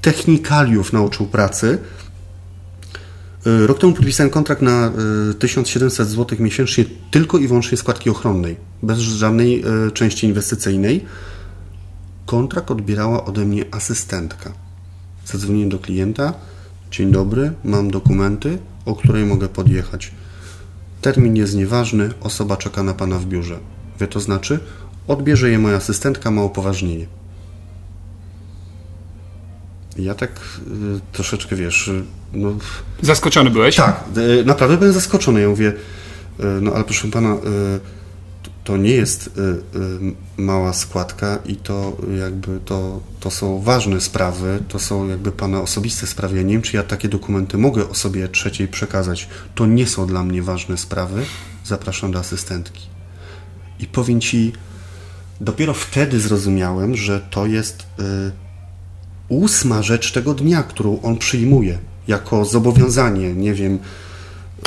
technikaliów nauczył pracy. Y, rok temu podpisałem kontrakt na 1700 zł miesięcznie tylko i wyłącznie składki ochronnej, bez żadnej części inwestycyjnej. Kontrakt odbierała ode mnie asystentka. Zadzwoniłem do klienta. Dzień dobry, mam dokumenty, o której mogę podjechać. Termin jest nieważny, osoba czeka na pana w biurze. Wie to znaczy? Odbierze je moja asystentka, ma upoważnienie. Ja tak y, troszeczkę wiesz. Y, no, Zaskoczony byłeś? Tak, y, naprawdę byłem zaskoczony. Ja mówię, y, no ale proszę pana, y, to nie jest y, y, mała składka i to jakby to, to są ważne sprawy, to są jakby Pana osobiste sprawy. Ja nie wiem, czy ja takie dokumenty mogę osobie trzeciej przekazać. To nie są dla mnie ważne sprawy. Zapraszam do asystentki. I powiem Ci, dopiero wtedy zrozumiałem, że to jest y, ósma rzecz tego dnia, którą on przyjmuje jako zobowiązanie, nie wiem,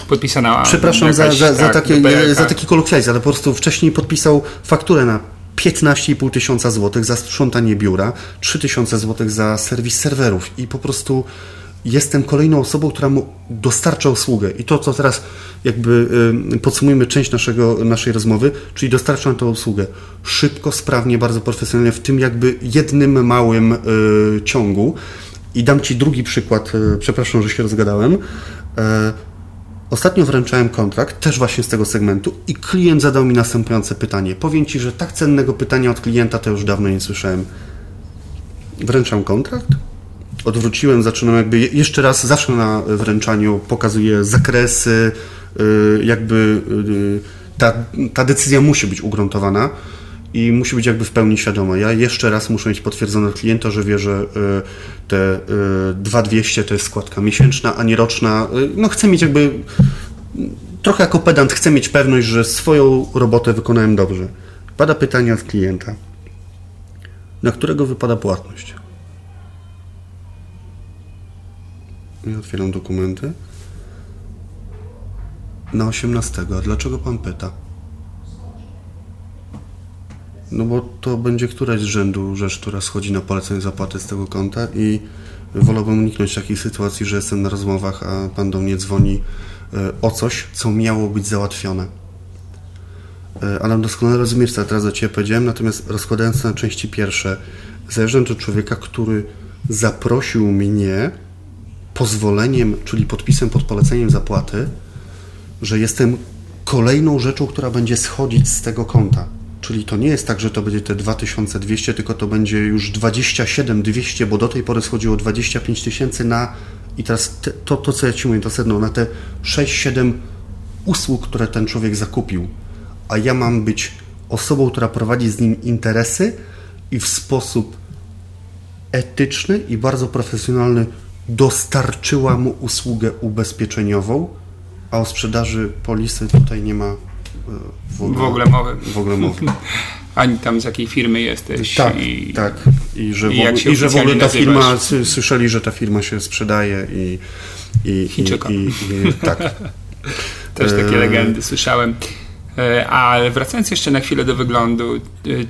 podpisana. Przepraszam jakaś, za, za, tak, za, takie, za taki kolokwializm, ale po prostu wcześniej podpisał fakturę na 15,5 tysiąca złotych za sprzątanie biura, 3 tysiące złotych za serwis serwerów i po prostu jestem kolejną osobą, która mu dostarcza usługę. I to, co teraz jakby podsumujemy część naszego, naszej rozmowy, czyli dostarczam tę usługę szybko, sprawnie, bardzo profesjonalnie, w tym jakby jednym małym y, ciągu. I dam Ci drugi przykład, y, przepraszam, że się rozgadałem. Ostatnio wręczałem kontrakt, też właśnie z tego segmentu, i klient zadał mi następujące pytanie. Powiem Ci, że tak cennego pytania od klienta to już dawno nie słyszałem. Wręczam kontrakt, odwróciłem, zaczynam jakby jeszcze raz, zawsze na wręczaniu pokazuję zakresy, y, jakby y, ta, ta decyzja musi być ugruntowana i musi być jakby w pełni świadoma. Ja jeszcze raz muszę mieć potwierdzone od klienta, że wie, że y, te 2200 y, to jest składka miesięczna, a nie roczna. Y, no chcę mieć jakby, trochę jako pedant, chcę mieć pewność, że swoją robotę wykonałem dobrze. Pada pytanie od klienta, na którego wypada płatność? Otwieram dokumenty. Na 18. A dlaczego pan pyta? No bo to będzie któraś z rzędu rzecz, która schodzi na polecenie zapłaty z tego konta i wolałbym uniknąć takiej sytuacji, że jestem na rozmowach, a pan do mnie dzwoni e, o coś, co miało być załatwione. E, ale doskonale rozumiesz, co teraz do Ciebie powiedziałem, natomiast rozkładając na części pierwsze, zajeżdżam do człowieka, który zaprosił mnie pozwoleniem, czyli podpisem pod poleceniem zapłaty, że jestem kolejną rzeczą, która będzie schodzić z tego konta. Czyli to nie jest tak, że to będzie te 2200, tylko to będzie już 27200, bo do tej pory schodziło 25 tysięcy na i teraz te, to, to, co ja Ci mówię, to sedno, na te 6-7 usług, które ten człowiek zakupił. A ja mam być osobą, która prowadzi z nim interesy i w sposób etyczny i bardzo profesjonalny dostarczyła mu usługę ubezpieczeniową, a o sprzedaży polisy tutaj nie ma w ogóle, w ogóle mowy. W ogóle mowy. <laughs> Ani tam z jakiej firmy jesteś. Tak, i, tak. I że, i w, ogóle, i że w ogóle ta firma, słyszeli, że ta firma się sprzedaje i... i, i, i, i tak. <laughs> Też takie e, legendy słyszałem. E, ale wracając jeszcze na chwilę do wyglądu, e,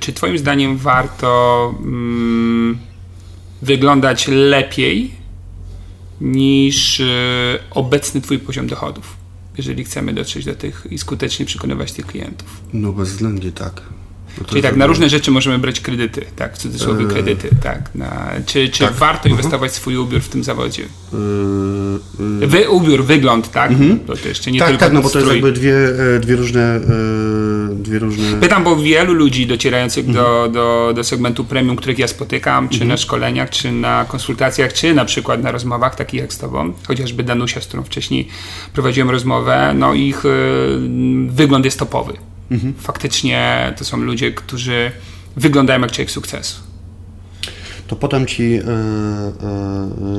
czy Twoim zdaniem warto mm, wyglądać lepiej niż obecny Twój poziom dochodów? Jeżeli chcemy dotrzeć do tych i skutecznie przekonywać tych klientów. No bezwzględnie tak. No Czyli tak, na różne rzeczy możemy brać kredyty, tak, w cudzysłowie eee, kredyty, tak. Na, czy czy tak. warto inwestować w swój ubiór w tym zawodzie? Eee, Wy, ubiór, wygląd, tak? Mhm. To, to jeszcze nie tak, tylko tak, no bo to jest jakby dwie, e, dwie różne e, dwie różne... Pytam, bo wielu ludzi docierających mhm. do, do, do segmentu premium, których ja spotykam, czy mhm. na szkoleniach, czy na konsultacjach, czy na przykład na rozmowach takich jak z tobą, chociażby Danusia, z którą wcześniej prowadziłem rozmowę, no ich y, wygląd jest topowy. Faktycznie to są ludzie, którzy wyglądają jak człowiek sukcesu. to podam Ci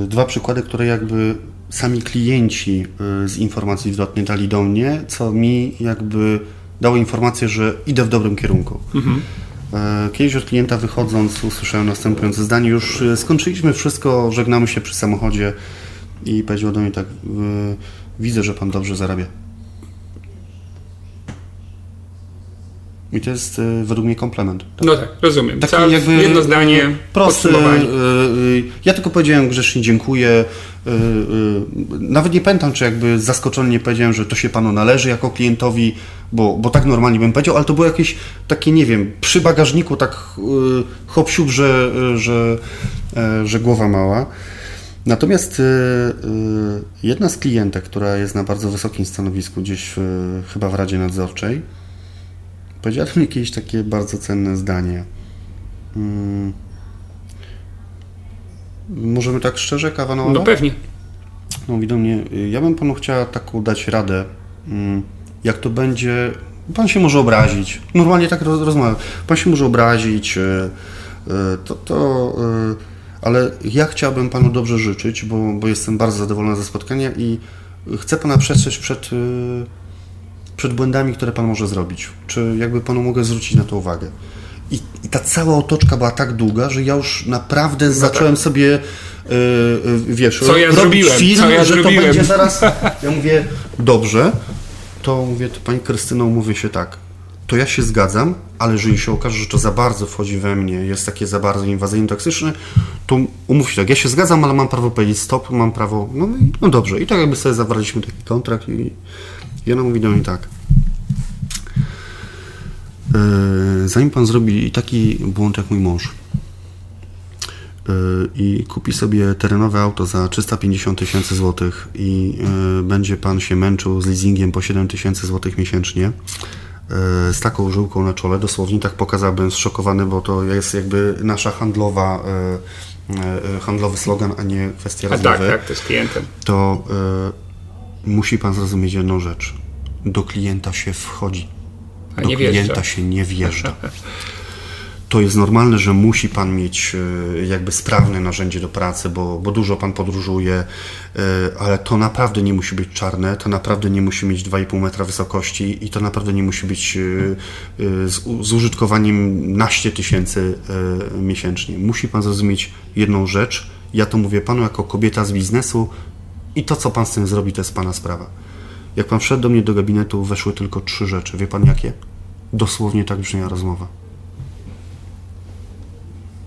dwa przykłady, które jakby sami klienci z informacji zwrotnej dali do mnie, co mi jakby dało informację, że idę w dobrym kierunku. Mhm. Kiedyś od klienta wychodząc usłyszałem następujące zdanie, już skończyliśmy wszystko, żegnamy się przy samochodzie i powiedział do mnie tak, widzę, że Pan dobrze zarabia. I to jest y, według mnie komplement. Tak? No tak, rozumiem. Taki Całe jakby jedno zdanie, prosty. Y, y, ja tylko powiedziałem grzecznie dziękuję. Nawet nie pamiętam, czy jakby zaskoczony nie powiedziałem, że to się panu należy jako klientowi, bo, bo tak normalnie bym powiedział, ale to było jakieś takie, nie wiem, przy bagażniku tak hop że, że, że głowa mała. Natomiast jedna z klientek, która jest na bardzo wysokim stanowisku, gdzieś chyba w Radzie Nadzorczej, Powiedziała mi jakieś takie bardzo cenne zdanie. Hmm. Możemy tak szczerze, kawa No pewnie. No mówi do mnie, ja bym panu chciała taką dać radę, hmm, jak to będzie, pan się może obrazić, normalnie tak rozmawiam, pan się może obrazić, e, e, to, to e, ale ja chciałbym panu dobrze życzyć, bo, bo jestem bardzo zadowolona ze spotkania i chcę pana przestrzec przed przed błędami, które Pan może zrobić? Czy jakby Panu mogę zwrócić na to uwagę? I, i ta cała otoczka była tak długa, że ja już naprawdę no zacząłem tak. sobie yy, wiesz, co ja zrobiłem, film, co ja że zrobiłem. to będzie zaraz. <laughs> Ja mówię, dobrze, to mówię, to Pani Krystyno, mówię się tak. To ja się zgadzam, ale jeżeli się okaże, że to za bardzo wchodzi we mnie, jest takie za bardzo inwazyjne, toksyczne, to umów się tak, ja się zgadzam, ale mam prawo powiedzieć stop, mam prawo, no, no dobrze. I tak jakby sobie zawarliśmy taki kontrakt i i ona mówi do mnie tak. E, zanim pan zrobi taki błąd jak mój mąż e, i kupi sobie terenowe auto za 350 tysięcy złotych i e, będzie pan się męczył z leasingiem po 7 tysięcy złotych miesięcznie, z taką żyłką na czole, dosłownie tak pokazałbym zszokowany, bo to jest jakby nasza handlowa, handlowy slogan, a nie kwestia rozmowy. tak, tak, to jest klientem. To musi Pan zrozumieć jedną rzecz. Do klienta się wchodzi. A do klienta wjeżdża. się nie wjeżdża. <laughs> To jest normalne, że musi Pan mieć e, jakby sprawne narzędzie do pracy, bo, bo dużo Pan podróżuje, e, ale to naprawdę nie musi być czarne, to naprawdę nie musi mieć 2,5 metra wysokości i to naprawdę nie musi być e, z, z użytkowaniem naście tysięcy miesięcznie. Musi Pan zrozumieć jedną rzecz. Ja to mówię Panu jako kobieta z biznesu, i to, co pan z tym zrobi, to jest pana sprawa. Jak pan wszedł do mnie do gabinetu, weszły tylko trzy rzeczy. Wie pan jakie? Dosłownie tak brzmiała rozmowa.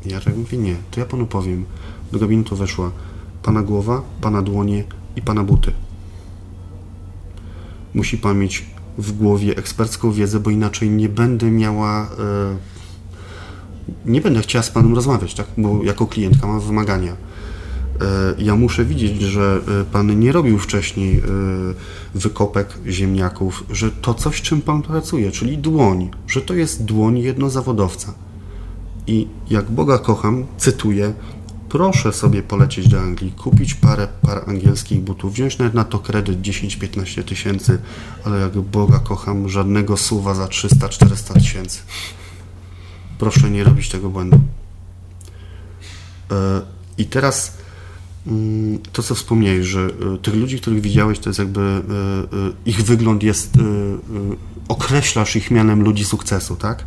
Ja tak mówię, nie, to ja panu powiem. Do gabinetu weszła pana głowa, pana dłonie i pana buty. Musi pan mieć w głowie ekspercką wiedzę, bo inaczej nie będę miała. Yy, nie będę chciała z panem rozmawiać, tak? Bo jako klientka mam wymagania E, ja muszę widzieć, że e, Pan nie robił wcześniej e, wykopek ziemniaków, że to coś, czym Pan pracuje, czyli dłoń, że to jest dłoń jednozawodowca. I jak Boga kocham, cytuję, proszę sobie polecieć do Anglii, kupić parę par angielskich butów, wziąć nawet na to kredyt 10-15 tysięcy, ale jak Boga kocham, żadnego suwa za 300-400 tysięcy. Proszę nie robić tego błędu. I teraz to, co wspomniałeś, że y, tych ludzi, których widziałeś, to jest jakby y, y, ich wygląd jest, określasz ich mianem ludzi sukcesu, tak?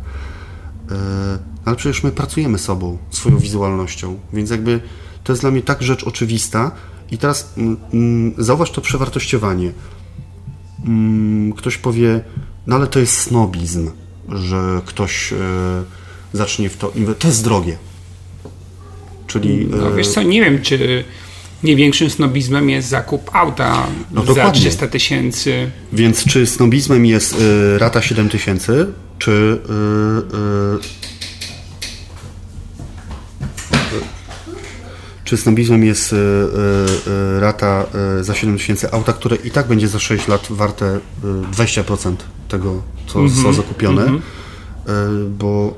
Ale przecież my pracujemy sobą, swoją wizualnością, więc jakby to jest dla mnie tak rzecz oczywista. I teraz mm, mm, zauważ to przewartościowanie. Ktoś powie, no ale to jest snobizm, że ktoś zacznie w to To jest drogie. Czyli. No wiesz co, nie wiem, czy nie większym snobizmem jest zakup auta no, za 300 tysięcy. Więc czy snobizmem jest y, rata 7 tysięcy, czy y, y, czy snobizmem jest y, y, rata y, za 7 tysięcy auta, które i tak będzie za 6 lat warte 20% tego, co mm -hmm. zostało zakupione, mm -hmm. bo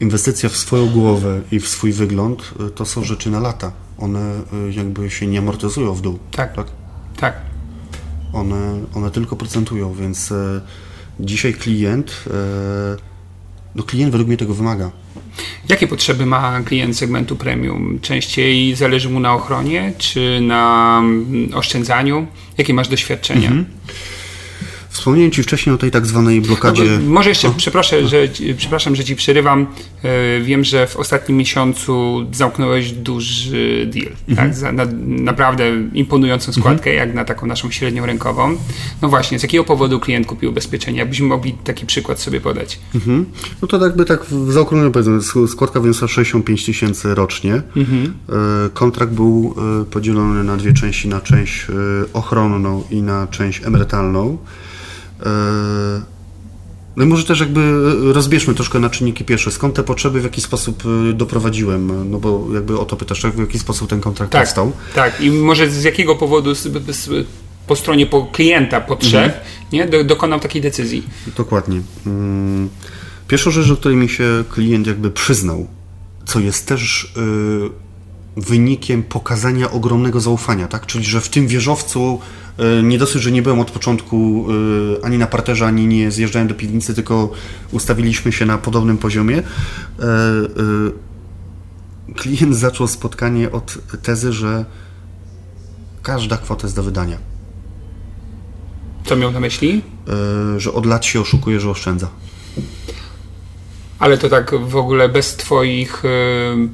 inwestycja w swoją głowę i w swój wygląd to są rzeczy na lata one y, jakby się nie amortyzują w dół. Tak. Tak. tak. One, one tylko procentują, więc e, dzisiaj klient e, no klient według mnie tego wymaga. Jakie potrzeby ma klient segmentu premium? Częściej zależy mu na ochronie czy na mm, oszczędzaniu? Jakie masz doświadczenia? Mhm. Wspomniałem Ci wcześniej o tej tak zwanej blokadzie. No, może jeszcze, przepraszam że, przepraszam, że Ci przerywam. E, wiem, że w ostatnim miesiącu zamknąłeś duży deal. Mhm. Tak? Za, na, naprawdę imponującą mhm. składkę, mhm. jak na taką naszą średnią rękową. No właśnie, z jakiego powodu klient kupił ubezpieczenie? Jakbyśmy mogli taki przykład sobie podać. Mhm. No to jakby tak w zaokrągleniu powiedzmy, składka wyniosła 65 tysięcy rocznie. Mhm. E, kontrakt był e, podzielony na dwie części, na część ochronną i na część emerytalną. E, no i może też jakby rozbierzmy troszkę na czynniki pierwsze. Skąd te potrzeby, w jaki sposób e, doprowadziłem? No bo jakby o to pytasz, w jaki sposób ten kontrakt tak, powstał. Tak, i może z jakiego powodu po stronie po klienta potrzeb mhm. nie, do, dokonał takiej decyzji? Dokładnie. Mm, pierwsza rzecz, o której mi się klient jakby przyznał, co jest też wynikiem pokazania ogromnego zaufania, tak? Czyli, że w tym wieżowcu E, nie dosyć, że nie byłem od początku e, ani na parterze, ani nie zjeżdżałem do piwnicy, tylko ustawiliśmy się na podobnym poziomie. E, klient zaczął spotkanie od tezy, że każda kwota jest do wydania. Co miał na myśli? Że od lat się oszukuje, że oszczędza. Ale to tak w ogóle bez Twoich y,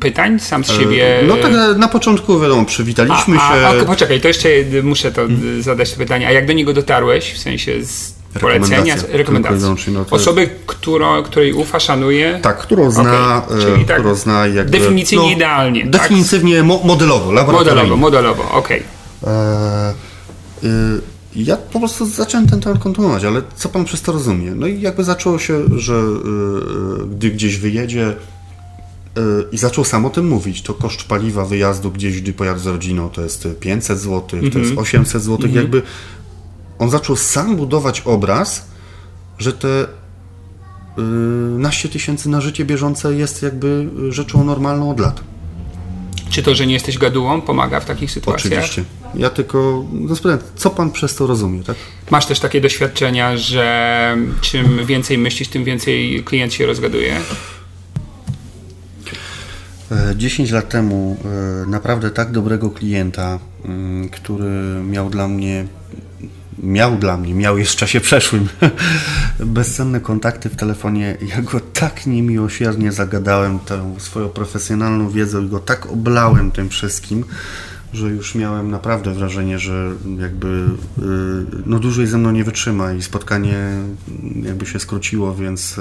pytań, sam z siebie. No tak na początku, wiadomo, przywitaliśmy a, się. A, poczekaj, to jeszcze muszę to hmm. zadać to pytanie. A jak do niego dotarłeś, w sensie z polecenia, rekomendacji? Osoby, którą, której ufa, szanuje. Tak, którą zna, okay. Czyli tak którą zna jakby, Definitywnie no, idealnie. Tak? Definitywnie tak? modelowo, Modelowo, modelowo, okej. Okay. E, y ja po prostu zacząłem ten temat kontynuować, ale co pan przez to rozumie? No i jakby zaczęło się, że yy, gdy gdzieś wyjedzie yy, i zaczął sam o tym mówić, to koszt paliwa wyjazdu gdzieś, gdy pojadę z rodziną, to jest 500 zł, mm -hmm. to jest 800 mhm. zł, mm -hmm. jakby on zaczął sam budować obraz, że te yy, naście tysięcy na życie bieżące jest jakby rzeczą normalną od lat. Czy to, że nie jesteś gadułą, pomaga w takich sytuacjach? Oczywiście. Ja tylko no co pan przez to rozumie, tak? Masz też takie doświadczenia, że czym więcej myślisz, tym więcej klient się rozgaduje? 10 e, lat temu e, naprawdę tak dobrego klienta, mm, który miał dla mnie miał dla mnie, miał jeszcze w czasie przeszłym <laughs> bezcenne kontakty w telefonie. Ja go tak niemiłosiernie zagadałem tą swoją profesjonalną wiedzą i go tak oblałem tym wszystkim, że już miałem naprawdę wrażenie, że jakby y, no dłużej ze mną nie wytrzyma i spotkanie jakby się skróciło, więc y,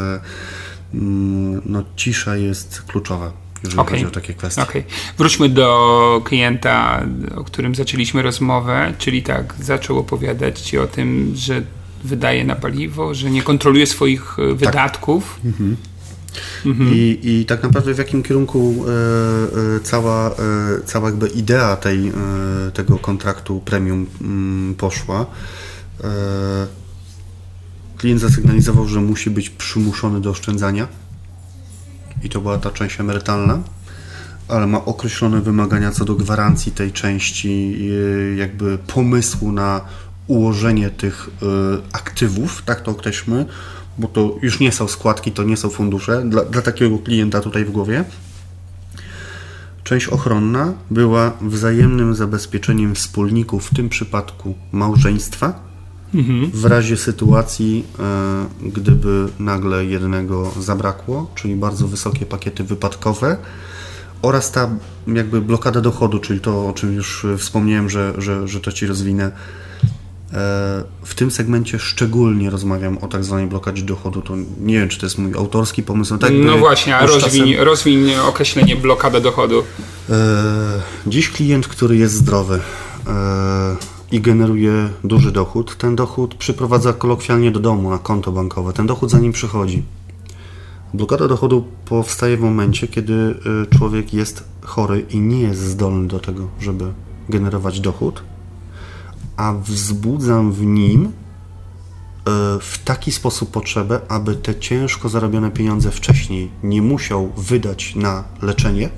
mm, no cisza jest kluczowa jeżeli okay. chodzi o takie kwestie. Okay. Wróćmy do klienta, o którym zaczęliśmy rozmowę, czyli tak, zaczął opowiadać Ci o tym, że wydaje na paliwo, że nie kontroluje swoich e, tak. wydatków. Mhm. Mhm. I, I tak naprawdę w jakim kierunku e, e, cała, cała jakby idea tej, tego kontraktu premium mm, poszła. Klient zasygnalizował, że musi być przymuszony do oszczędzania i to była ta część emerytalna, ale ma określone wymagania co do gwarancji tej części, jakby pomysłu na ułożenie tych e, aktywów, tak to określmy, bo to już nie są składki, to nie są fundusze, dla, dla takiego klienta tutaj w głowie. Część ochronna była wzajemnym zabezpieczeniem wspólników, w tym przypadku małżeństwa, mhm. w razie sytuacji, e, gdyby nagle jednego zabrakło, czyli bardzo wysokie pakiety wypadkowe oraz ta jakby blokada dochodu, czyli to, o czym już wspomniałem, że, że, że to Ci rozwinę. E, w tym segmencie szczególnie rozmawiam o tak zwanej blokadzie dochodu. To nie wiem, czy to jest mój autorski pomysł. Tak no właśnie, a rozwiń, czasem... rozwiń określenie blokada dochodu. E, dziś klient, który jest zdrowy, i generuje duży dochód, ten dochód przyprowadza kolokwialnie do domu na konto bankowe. Ten dochód za nim przychodzi. Blokada dochodu powstaje w momencie, kiedy y, człowiek jest chory i nie jest zdolny do tego, żeby generować dochód, a wzbudzam w nim y, w taki sposób potrzebę, aby te ciężko zarobione pieniądze wcześniej nie musiał wydać na leczenie,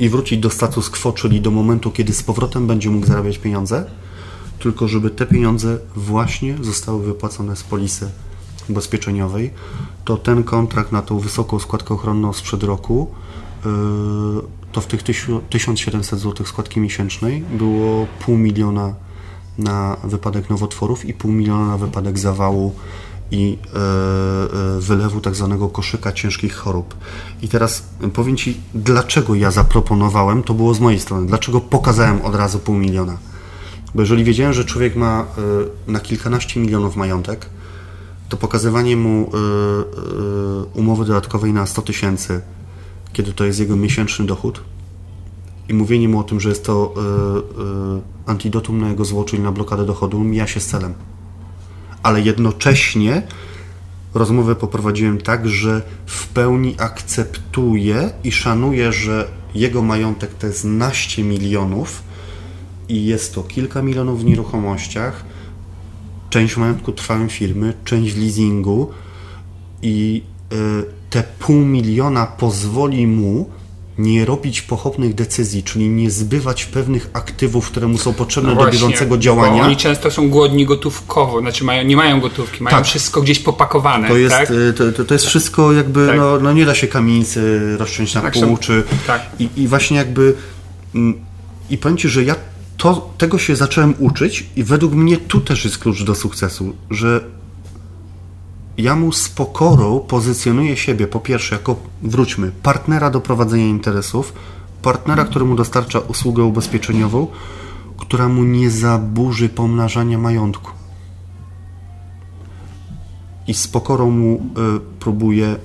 i wrócić do status quo, czyli do momentu, kiedy z powrotem będzie mógł zarabiać pieniądze, tylko żeby te pieniądze właśnie zostały wypłacone z polisy ubezpieczeniowej, to ten kontrakt na tą wysoką składkę ochronną sprzed roku, yy, to w tych 1700 zł składki miesięcznej było pół miliona na wypadek nowotworów i pół miliona na wypadek zawału i e, e, wylewu tak zwanego koszyka ciężkich chorób. I teraz powiem Ci, dlaczego ja zaproponowałem, to było z mojej strony, dlaczego pokazałem od razu pół miliona. Bo jeżeli wiedziałem, że człowiek ma e, na kilkanaście milionów majątek, to pokazywanie mu umowy dodatkowej na 100 tysięcy, kiedy to jest jego miesięczny dochód, i mówienie mu o tym, że jest to antidotum na jego zło, czyli na blokadę dochodu, mija się z celem ale jednocześnie rozmowę poprowadziłem tak, że w pełni akceptuję i szanuję, że jego majątek to jest naście milionów i jest to kilka milionów w nieruchomościach, część majątku trwałym firmy, część leasingu i y, te pół miliona pozwoli mu nie robić pochopnych decyzji, czyli nie zbywać pewnych aktywów, które mu są potrzebne no do bieżącego działania. oni często są głodni gotówkowo, znaczy mają, nie mają gotówki, mają tak. wszystko gdzieś popakowane. To jest, tak? Y, to, to, jest wszystko jakby, tak. no, no, nie da się kamienicy rozciąć na tak, pół, czy... Tak. I, I właśnie jakby... Mm, I powiem Ci, że ja to, tego się zacząłem uczyć i według mnie tu też jest klucz do sukcesu, że ja mu z pokorą pozycjonuję siebie, po pierwsze, jako, wróćmy, partnera do prowadzenia interesów, partnera, który mu dostarcza usługę ubezpieczeniową, która mu nie zaburzy pomnażania majątku. I z pokorą mu y, próbuję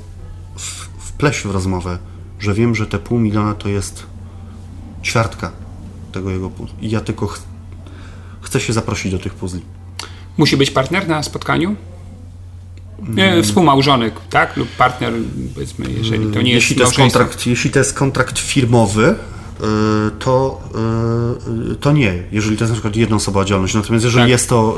wpleść w rozmowę, że wiem, że te pół miliona to jest ćwiartka tego jego puzli. I ja tylko ch chcę się zaprosić do tych puzli. Musi być partner na spotkaniu? Nie, współmałżonek, tak? Lub partner, powiedzmy, jeżeli to nie jeśli jest, to jest kontrakt, Jeśli to jest kontrakt firmowy, to, y, to nie, jeżeli to jest na przykład jednoosobowa działalność. Natomiast jeżeli tak. jest to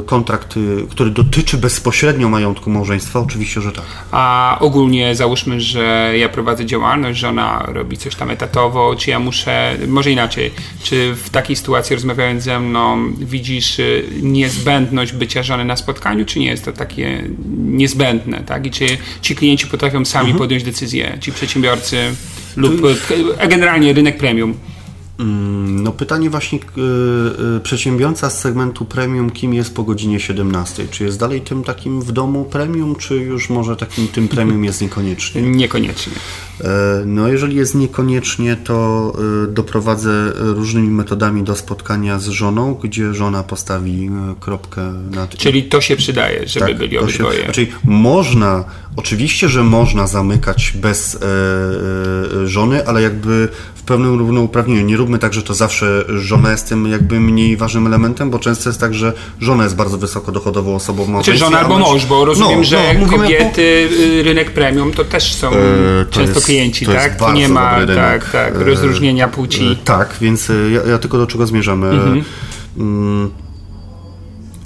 y, kontrakt, który dotyczy bezpośrednio majątku małżeństwa, oczywiście, że tak. A ogólnie załóżmy, że ja prowadzę działalność, żona robi coś tam etatowo, czy ja muszę, może inaczej, czy w takiej sytuacji rozmawiając ze mną widzisz niezbędność bycia żony na spotkaniu, czy nie jest to takie niezbędne, tak? I czy ci klienci potrafią sami mhm. podjąć decyzję, ci przedsiębiorcy lub e, generalnie rynek premium? Mm, no pytanie właśnie yy, przedsiębiorca z segmentu premium, kim jest po godzinie 17? Czy jest dalej tym takim w domu premium, czy już może takim tym premium jest niekoniecznie? <laughs> Niekoniecznie. No jeżeli jest niekoniecznie, to doprowadzę różnymi metodami do spotkania z żoną, gdzie żona postawi kropkę nad... Czyli to się przydaje, żeby tak, byli obydwoje. Się, znaczy można, oczywiście, że można zamykać bez e, e, żony, ale jakby pewnym równouprawnieniu. Nie róbmy tak, że to zawsze żona jest tym jakby mniej ważnym elementem, bo często jest tak, że żona jest bardzo wysoko dochodową osobą w małżeństwie. Znaczy żona albo mąż, bo rozumiem, no, że no, kobiety, po... Y, rynek premium to też są e, to często jest, klienci, to tak? Tu nie ma tak, tak, e, rozróżnienia płci. E, tak, więc ja, ja, tylko do czego zmierzam. Mhm. Mm,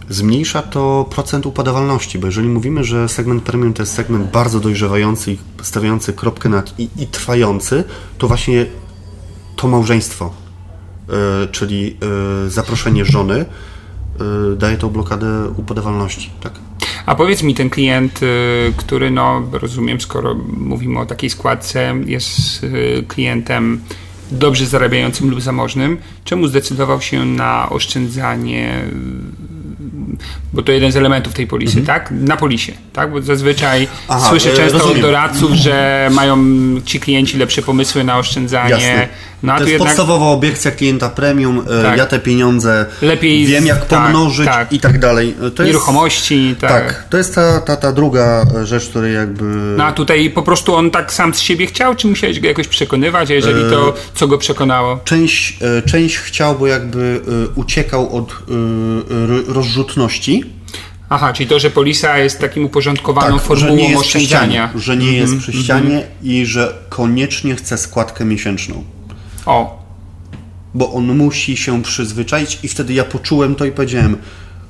zmniejsza to procent upadawalności, bo jeżeli mówimy, że segment premium to jest segment bardzo dojrzewający i stawiający kropkę nad i, i trwający, to właśnie to małżeństwo, e, czyli e, zaproszenie żony, e, daje tą blokadę upodawalności, tak? A powiedz mi, ten klient, który, no rozumiem, skoro mówimy o takiej składce, jest klientem dobrze zarabiającym lub zamożnym, czemu zdecydował się na oszczędzanie bo to jeden z elementów tej polisy, mhm. tak? Na polisie, tak? Bo zazwyczaj Aha, słyszę często rozumiem. od doradców, że mają ci klienci lepsze pomysły na oszczędzanie. Jasne. No, to jest jednak... podstawowa obiekcja klienta premium. E, tak. Ja te pieniądze Lepiej wiem, jak tak, pomnożyć tak. i tak dalej. E, to Nieruchomości. Jest... Tak. tak, to jest ta, ta, ta druga rzecz, której jakby... No a tutaj po prostu on tak sam z siebie chciał, czy musiałeś go jakoś przekonywać, a jeżeli to, e, co go przekonało? Część, część chciał, bo jakby uciekał od rozrzutności. Aha, czyli to, że polisa jest takim uporządkowaną tak, formułą oszczędzania. Że nie jest przy mhm, ścianie mm -hmm. i że koniecznie chce składkę miesięczną. O. Bo on musi się przyzwyczaić i wtedy ja poczułem to i powiedziałem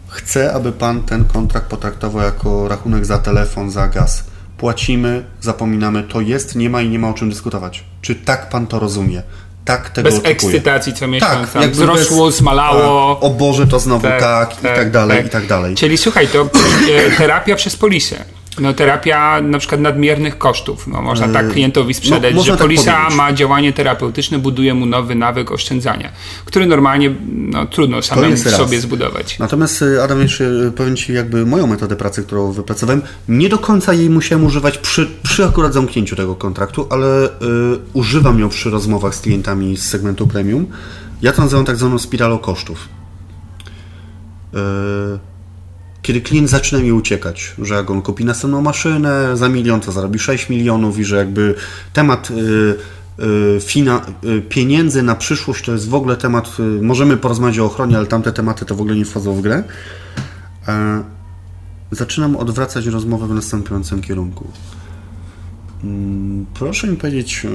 chcę, aby pan ten kontrakt potraktował jako rachunek za telefon, za gaz. Płacimy, zapominamy, to jest, nie ma i nie ma o czym dyskutować. Czy tak pan to rozumie? Tak tego Bez oczekuję. ekscytacji co miesiąc, Tak, wzrosło, bez- zmalało. tak, o Boże, to znowu tak, i tak dalej, i tak dalej. Czyli słuchaj, to e, terapia przez polisę. No terapia na przykład nadmiernych kosztów. No, można tak klientowi sprzedać, no, że tak polisa ma działanie terapeutyczne, buduje mu nowy nawyk oszczędzania, który normalnie no, trudno samemu sobie zbudować. Natomiast y, Adam, jeszcze y, powiem Ci jakby moją metodę pracy, którą wypracowałem. Nie do końca jej musiałem używać przy, przy akurat zamknięciu tego kontraktu, ale y, używam ją przy rozmowach z klientami z segmentu premium. Ja to nazywam tak zwaną spiralą kosztów. Y, kiedy klient zaczyna mi uciekać, że jak on kupi następną maszynę za milion, to zarobi 6 milionów i że jakby temat y, y, fina, y, pieniędzy na przyszłość to jest w ogóle temat, możemy porozmawiać o ochronie, ale tamte tematy to w ogóle nie wchodzą w grę. E, zaczynam odwracać rozmowę w następującym kierunku. Mm, Proszę mi powiedzieć,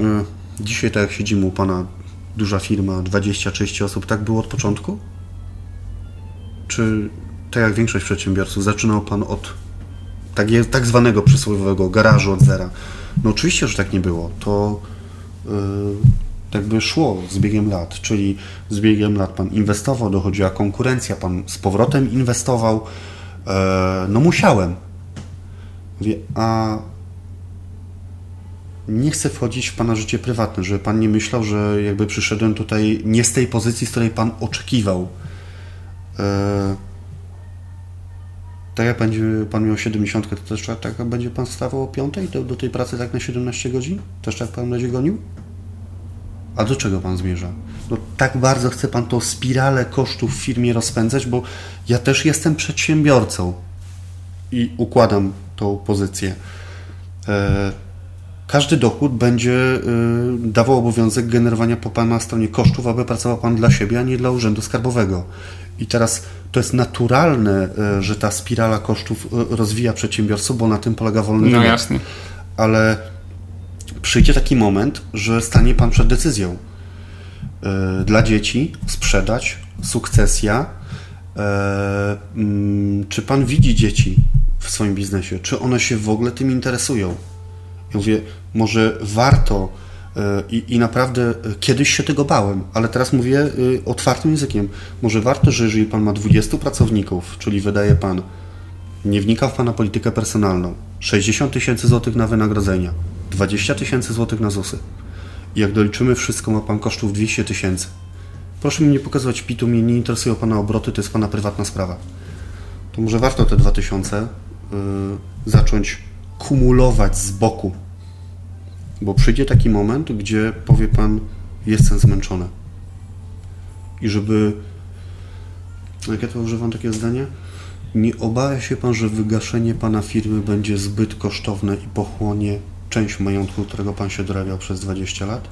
dzisiaj tak jak siedzimy u Pana, duża firma, 20-30 osób, tak było od początku? Czy tak jak większość przedsiębiorców, zaczynał Pan od tak, tak zwanego przysłowiowego garażu od zera? No oczywiście, że tak nie było. To yy, tak by szło z biegiem lat, czyli z biegiem lat Pan inwestował, dochodziła konkurencja, Pan z powrotem inwestował. E, no musiałem. Mówię, a nie chcę wchodzić w Pana życie prywatne, żeby Pan nie myślał, że jakby przyszedłem tutaj nie z tej pozycji, z której Pan oczekiwał. E, tak jak będzie Pan miał 70, to też tak będzie Pan wstawał o 5 do, do tej pracy tak na 17 godzin? Też tak Pan będzie gonił? A do czego Pan zmierza? No tak bardzo chce Pan tą spiralę kosztów w firmie rozpędzać, bo ja też jestem przedsiębiorcą i układam tą pozycję. E, każdy dochód będzie y, dawał obowiązek generowania po Pana stronie kosztów, aby pracował Pan dla siebie, a nie dla Urzędu Skarbowego. I teraz to jest naturalne, y, że ta spirala kosztów y, rozwija przedsiębiorców, bo na tym polega wolny No rynek. jasne. Ale przyjdzie taki moment, że stanie Pan przed decyzją. Y, Dla dzieci sprzedać, sukcesja. E, mm, Czy Pan widzi dzieci w swoim biznesie? Czy one się w ogóle tym interesują? Ja mówię, może warto e, i, i naprawdę e, kiedyś się tego bałem, ale teraz mówię e, otwartym językiem. Może warto, że jeżeli Pan ma 20 pracowników, czyli wydaje Pan, nie wnika w Pana politykę personalną, 60 tysięcy złotych na wynagrodzenia, 20 tysięcy złotych na ZUSy. I jak doliczymy wszystko, ma Pan kosztów 200 tysięcy. Proszę mi nie pokazywać pitu, mnie nie interesują Pana obroty, to jest Pana prywatna sprawa. To może warto te 2000 y, zacząć kumulować z boku. Bo przyjdzie taki moment, gdzie powie Pan, jestem zmęczony. I żeby, jak ja to używam takie zdanie, nie obawia się Pan, że wygaszenie Pana firmy będzie zbyt kosztowne i pochłonie część majątku, którego Pan się dorabiał przez 20 lat?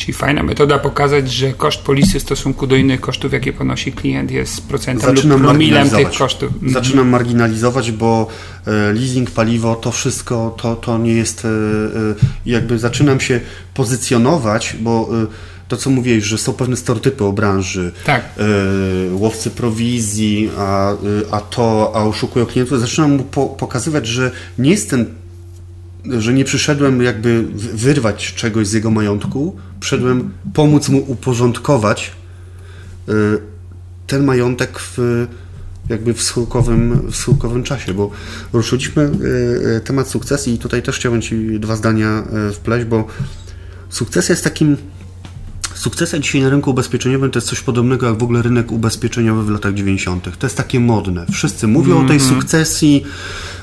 Czyli fajna metoda pokazać, że koszt polisy w stosunku do innych kosztów, jakie ponosi klient, jest procentem Zaczynam lub promilem tych marginalizować. kosztów. Mhm. Zaczynam marginalizować, bo e, leasing, paliwo, to wszystko, to, to nie jest, e, e, jakby zaczynam się pozycjonować, bo to co mówiłeś, że są pewne stereotypy o branży, Tak. łowcy prowizji, a, a to, a oszukują klientów, zaczynam mu po, pokazywać, że nie jestem że nie przyszedłem jakby wy- wyrwać czegoś z jego majątku, przyszedłem pomóc mu uporządkować y, ten majątek w, jakby w schyłkowym, w schyłkowym czasie, bo ruszyliśmy y, y, temat sukcesji i tutaj też chciałbym Ci dwa zdania wpleść, bo sukcesja jest takim Sukcesja dzisiaj na rynku ubezpieczeniowym to jest coś podobnego jak w ogóle rynek ubezpieczeniowy w latach 90. To jest takie modne. Wszyscy mówią o tej sukcesji,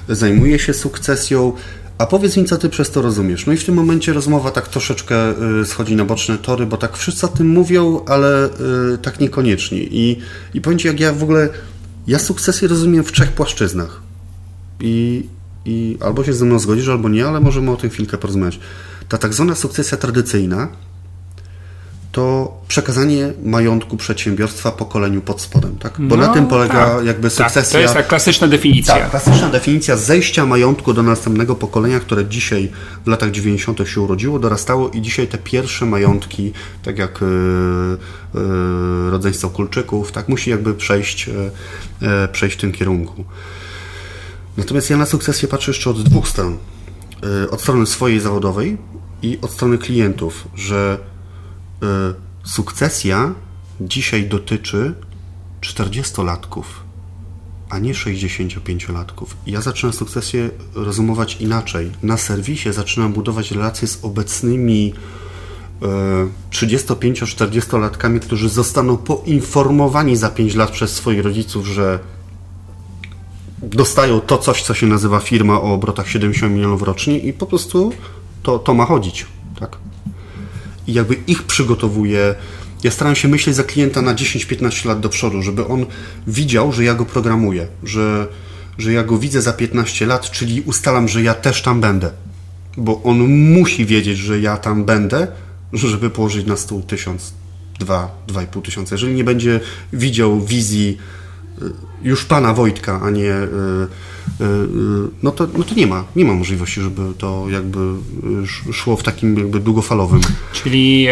zajmuje się sukcesją, a powiedz mi, co ty przez to rozumiesz. No i w tym momencie rozmowa tak troszeczkę y, schodzi na boczne tory, bo tak wszyscy o tym mówią, ale y, tak niekoniecznie. I, I powiem ci, jak ja w ogóle, ja sukcesję rozumiem w trzech płaszczyznach. I, I albo się ze mną zgodzisz, albo nie, ale możemy o tym chwilkę porozmawiać. Ta tak zwana sukcesja tradycyjna, to przekazanie majątku przedsiębiorstwa pokoleniu pod spodem, tak? Bo na No, tym polega tak. jakby Tak, sukcesja. to jest ta klasyczna definicja. Tak, klasyczna definicja zejścia majątku do następnego pokolenia, które dzisiaj w latach 90. się urodziło, dorastało i dzisiaj te pierwsze majątki, tak jak yy, yy, rodzeństwo Kulczyków, tak musi jakby przejść, yy, przejść w tym kierunku. Natomiast ja na sukcesję patrzę jeszcze od dwóch stron. Od strony swojej zawodowej i od strony klientów, że sukcesja dzisiaj dotyczy 40-latków, a nie 65-latków. Ja zaczynam sukcesję rozumować inaczej. Na serwisie zaczynam budować relacje z obecnymi 35-40-latkami, którzy zostaną poinformowani za 5 lat przez swoich rodziców, że dostają to coś, co się nazywa firma o obrotach 70 milionów rocznie i po prostu to, to ma chodzić. Tak? I jakby ich przygotowuje. Ja staram się myśleć za klienta na 10-15 lat do przodu, żeby on widział, że ja go programuję, że, że ja go widzę za 15 lat, czyli ustalam, że ja też tam będę. Bo on musi wiedzieć, że ja tam będę, żeby położyć na stół tysiąc, dwa, dwa i pół tysiąca. Jeżeli nie będzie widział wizji y, już pana Wojtka, a nie y, y, no to, no to nie ma, nie ma możliwości, żeby to jakby szło w takim jakby długofalowym. Czyli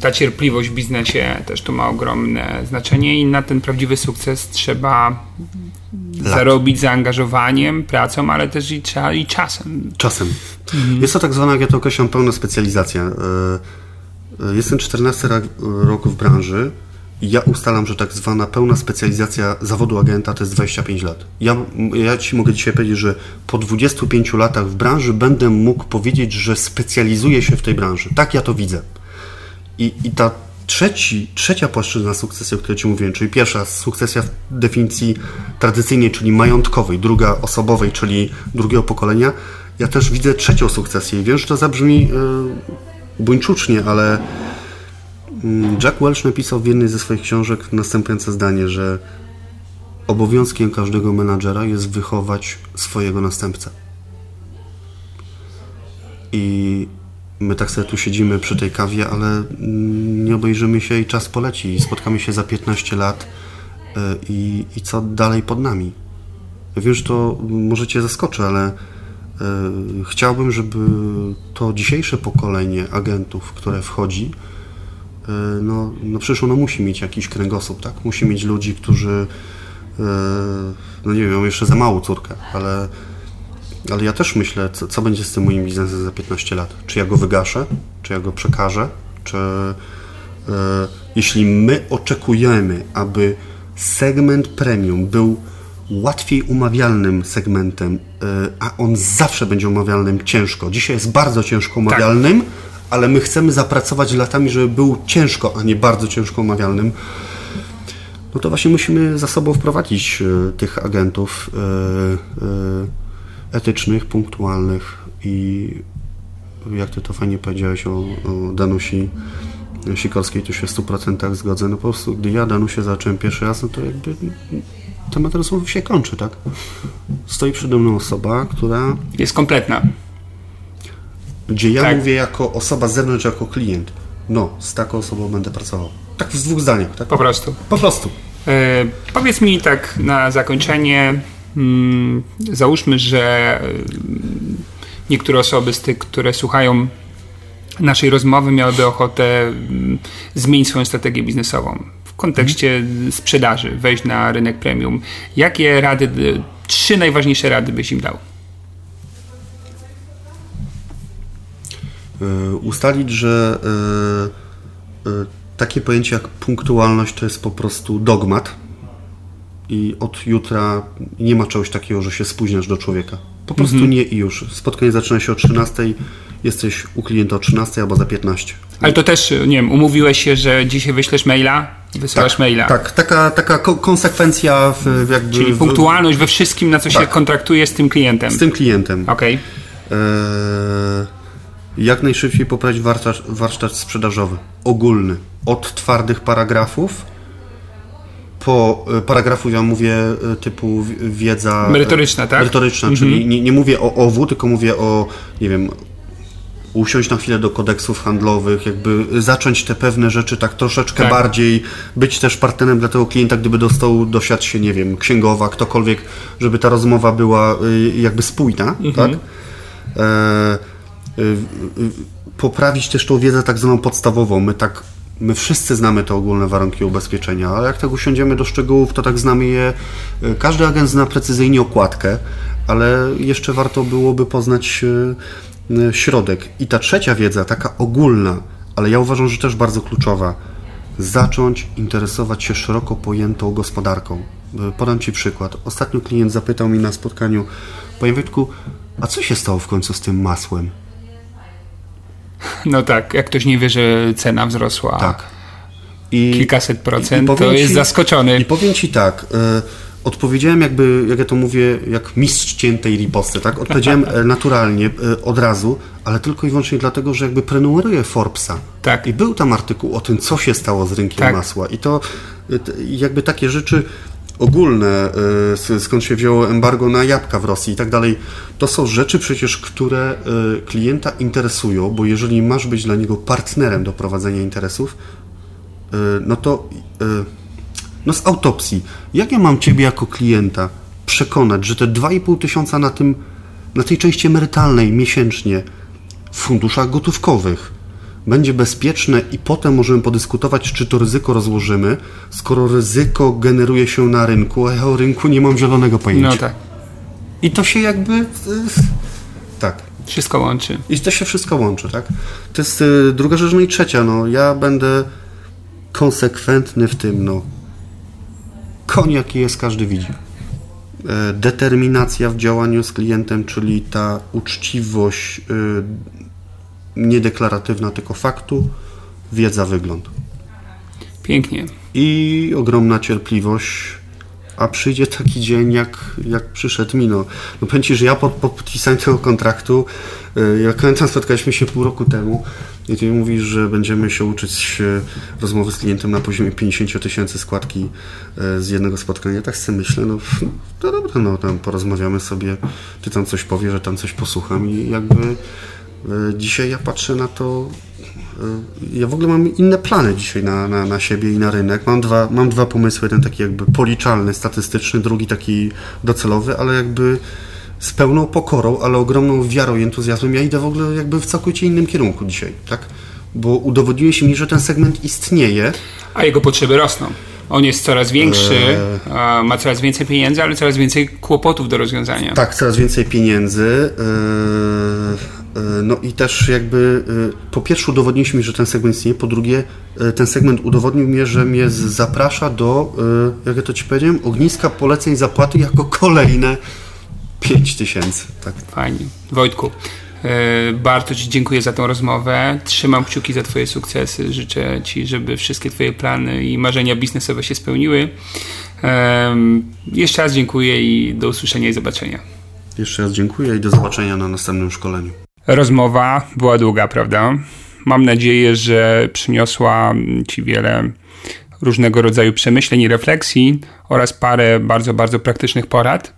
ta cierpliwość w biznesie też tu ma ogromne znaczenie i na ten prawdziwy sukces trzeba Lat. zarobić zaangażowaniem, pracą, ale też i, i czasem. Czasem. Mhm. Jest to tak zwana, jak ja to określam, pełna specjalizacja. Jestem 14 roku w branży ja ustalam, że tak zwana pełna specjalizacja zawodu agenta to jest 25 lat. Ja, ja Ci mogę dzisiaj powiedzieć, że po 25 latach w branży będę mógł powiedzieć, że specjalizuję się w tej branży. Tak ja to widzę. I, i ta trzeci, trzecia płaszczyzna sukcesji, o której Ci mówiłem, czyli pierwsza sukcesja w definicji tradycyjnej, czyli majątkowej, druga osobowej, czyli drugiego pokolenia, ja też widzę trzecią sukcesję. I wiem, że to zabrzmi yy, buńczucznie, ale Jack Welch napisał w jednej ze swoich książek następujące zdanie, że obowiązkiem każdego menadżera jest wychować swojego następcę. I my tak sobie tu siedzimy przy tej kawie, ale mm, nie obejrzymy się i czas poleci. Spotkamy się za 15 lat y, i, i co dalej pod nami. wiem, że to może Cię zaskoczy, ale y, chciałbym, żeby to dzisiejsze pokolenie agentów, które wchodzi, no, no przecież ono musi mieć jakiś kręgosłup, tak? Musi mieć ludzi, którzy no nie wiem, jeszcze za małą córkę, ale ale ja też myślę, co, co, będzie z tym moim biznesem za 15 lat. Czy ja go wygaszę, czy ja go przekażę, czy yy, jeśli my oczekujemy, aby segment premium był łatwiej umawialnym segmentem, a on zawsze będzie umawialnym ciężko. Dzisiaj jest bardzo ciężko umawialnym, tak. Ale my chcemy zapracować latami, żeby był ciężko, a nie bardzo ciężko umawialnym no to właśnie musimy za sobą wprowadzić y, tych agentów. Y, y, etycznych, punktualnych i jak ty to fajnie powiedziałeś o, o Danusi Sikorskiej, to się w 100% zgodzę. No po prostu, gdy ja Danusię zacząłem pierwszy raz, no to jakby temat rozmowy się kończy, tak? Stoi przede mną osoba, która... Jest kompletna. Gdzie ja tak. mówię jako osoba z zewnątrz, jako klient. No, z taką osobą będę pracował. Tak w dwóch zdaniach, tak? Po prostu. Po prostu. E, powiedz mi tak na zakończenie, Hmm, załóżmy, że hmm, niektóre osoby z tych, które słuchają naszej rozmowy, miałyby ochotę hmm, zmienić swoją strategię biznesową w kontekście sprzedaży, wejść na rynek premium. Jakie rady, trzy najważniejsze rady byś im dał? Ustalić, że e, e, takie pojęcie jak punktualność to jest po prostu dogmat i od jutra nie ma czegoś takiego, że się spóźniasz do człowieka. Po prostu mhm. nie i już. Spotkanie zaczyna się o 13, jesteś u klienta o 13 albo za 15. Ale to też, nie wiem, umówiłeś się, że dzisiaj wyślesz maila, wysyłasz tak, maila. Tak, taka, taka konsekwencja w, jakby... Czyli punktualność we wszystkim, na co tak, się kontraktuje z tym klientem. Z tym klientem. Okej. Okay. E, jak najszybciej poprawić warsztat, warsztat sprzedażowy, ogólny, od twardych paragrafów po e, paragrafu ja mówię e, typu wiedza... E, merytoryczna, tak? Merytoryczna, mhm. czyli nie, nie mówię o OWU, tylko mówię o, nie wiem, usiąść na chwilę do kodeksów handlowych, jakby zacząć te pewne rzeczy tak troszeczkę tak. bardziej, być też partnerem dla tego klienta, gdyby dostał dosiadł się, nie wiem, księgowa, ktokolwiek, żeby ta rozmowa była jakby spójna, mhm. tak? E, poprawić też tą wiedzę tak zwaną podstawową. My tak My wszyscy znamy te ogólne warunki ubezpieczenia, ale jak tak usiądziemy do szczegółów, to tak znamy je. Y, każdy agent zna precyzyjnie okładkę, ale jeszcze warto byłoby poznać y, y, środek. I ta trzecia wiedza, taka ogólna, ale ja uważam, że też bardzo kluczowa. Zacząć interesować się szeroko pojętą gospodarką. Podam Ci przykład. Ostatnio klient zapytał mi na spotkaniu, Panie Wojtku, a co się stało w końcu z tym masłem? No tak, jak ktoś nie wie, że cena wzrosła Tak. I, kilkaset procent, i powiem to jest ci- zaskoczony. I powiem Ci tak, e, odpowiedziałem jakby, jak ja to mówię, jak mistrz ciętej riposty, tak? Odpowiedziałem e, <laughs> naturalnie, e, od razu, ale tylko i wyłącznie dlatego, że jakby prenumeruję Forbesa. Tak. I był tam artykuł o tym, co się stało z rynkiem Tak. masła. I to t- jakby takie rzeczy ogólne, s- skąd się wzięło embargo na jabłka w Rosji i tak dalej, to są rzeczy przecież, które e, klienta interesują, bo jeżeli masz być dla niego partnerem do prowadzenia interesów, e, no to no z autopsji, jak ja mam Ciebie jako klienta przekonać, że te 2,5 tysiąca na tym, na tej części emerytalnej miesięcznie w funduszach gotówkowych będzie bezpieczne i potem możemy podyskutować, czy to ryzyko rozłożymy, skoro ryzyko generuje się na rynku, a ja o rynku nie mam zielonego pojęcia. No tak, I to się jakby... e, Tak. wszystko łączy. I to się wszystko łączy, tak? To jest y, druga rzecz, no i trzecia, no ja będę konsekwentny w tym, no. Koń jaki jest, każdy widzi. E, Determinacja w działaniu z klientem, czyli ta uczciwość y, niedeklaratywna tylko faktu, wiedza, wygląd. Pięknie. I ogromna cierpliwość, a przyjdzie taki dzień, jak, jak przyszedł mi. No, no powiem Ci, że ja po, po podpisaniu tego kontraktu, y, jak pamiętam, spotkaliśmy się pół roku temu i Ty mówisz, że będziemy się uczyć y, rozmowy z klientem na poziomie 50 tysięcy składki y, z jednego spotkania. Tak sobie myślę, no, no dobra, no tam porozmawiamy sobie, Ty tam coś powiesz, że tam coś posłucham i jakby dzisiaj ja patrzę na to Y, ja w ogóle mam inne plany dzisiaj na, na, na siebie i na rynek. Mam dwa, mam dwa pomysły, jeden taki jakby policzalny, statystyczny, drugi taki docelowy, ale jakby z pełną pokorą, ale ogromną wiarą i entuzjazmem. Ja idę w ogóle jakby w całkowicie innym kierunku dzisiaj, tak? Bo udowodniłeś mi, że ten segment istnieje. A jego potrzeby rosną. On jest coraz większy, Eee. a ma coraz więcej pieniędzy, ale coraz więcej kłopotów do rozwiązania. Tak, coraz więcej pieniędzy. No i też jakby yy, po pierwsze udowodniliśmy mi, że ten segment istnieje, po drugie yy, ten segment udowodnił mi, że mnie zaprasza do, jak ja to Ci powiedziałem, ogniska poleceń zapłaty jako kolejne 5 tysięcy. Tak. Fajnie. Wojtku, e, bardzo Ci dziękuję za tą rozmowę. Trzymam kciuki za Twoje sukcesy. Życzę Ci, żeby wszystkie Twoje plany i marzenia biznesowe się spełniły. Jeszcze raz dziękuję i do usłyszenia i zobaczenia. Jeszcze raz dziękuję i do zobaczenia na następnym szkoleniu. Rozmowa była długa, prawda? Mam nadzieję, że przyniosła Ci wiele różnego rodzaju przemyśleń i refleksji oraz parę bardzo, bardzo praktycznych porad.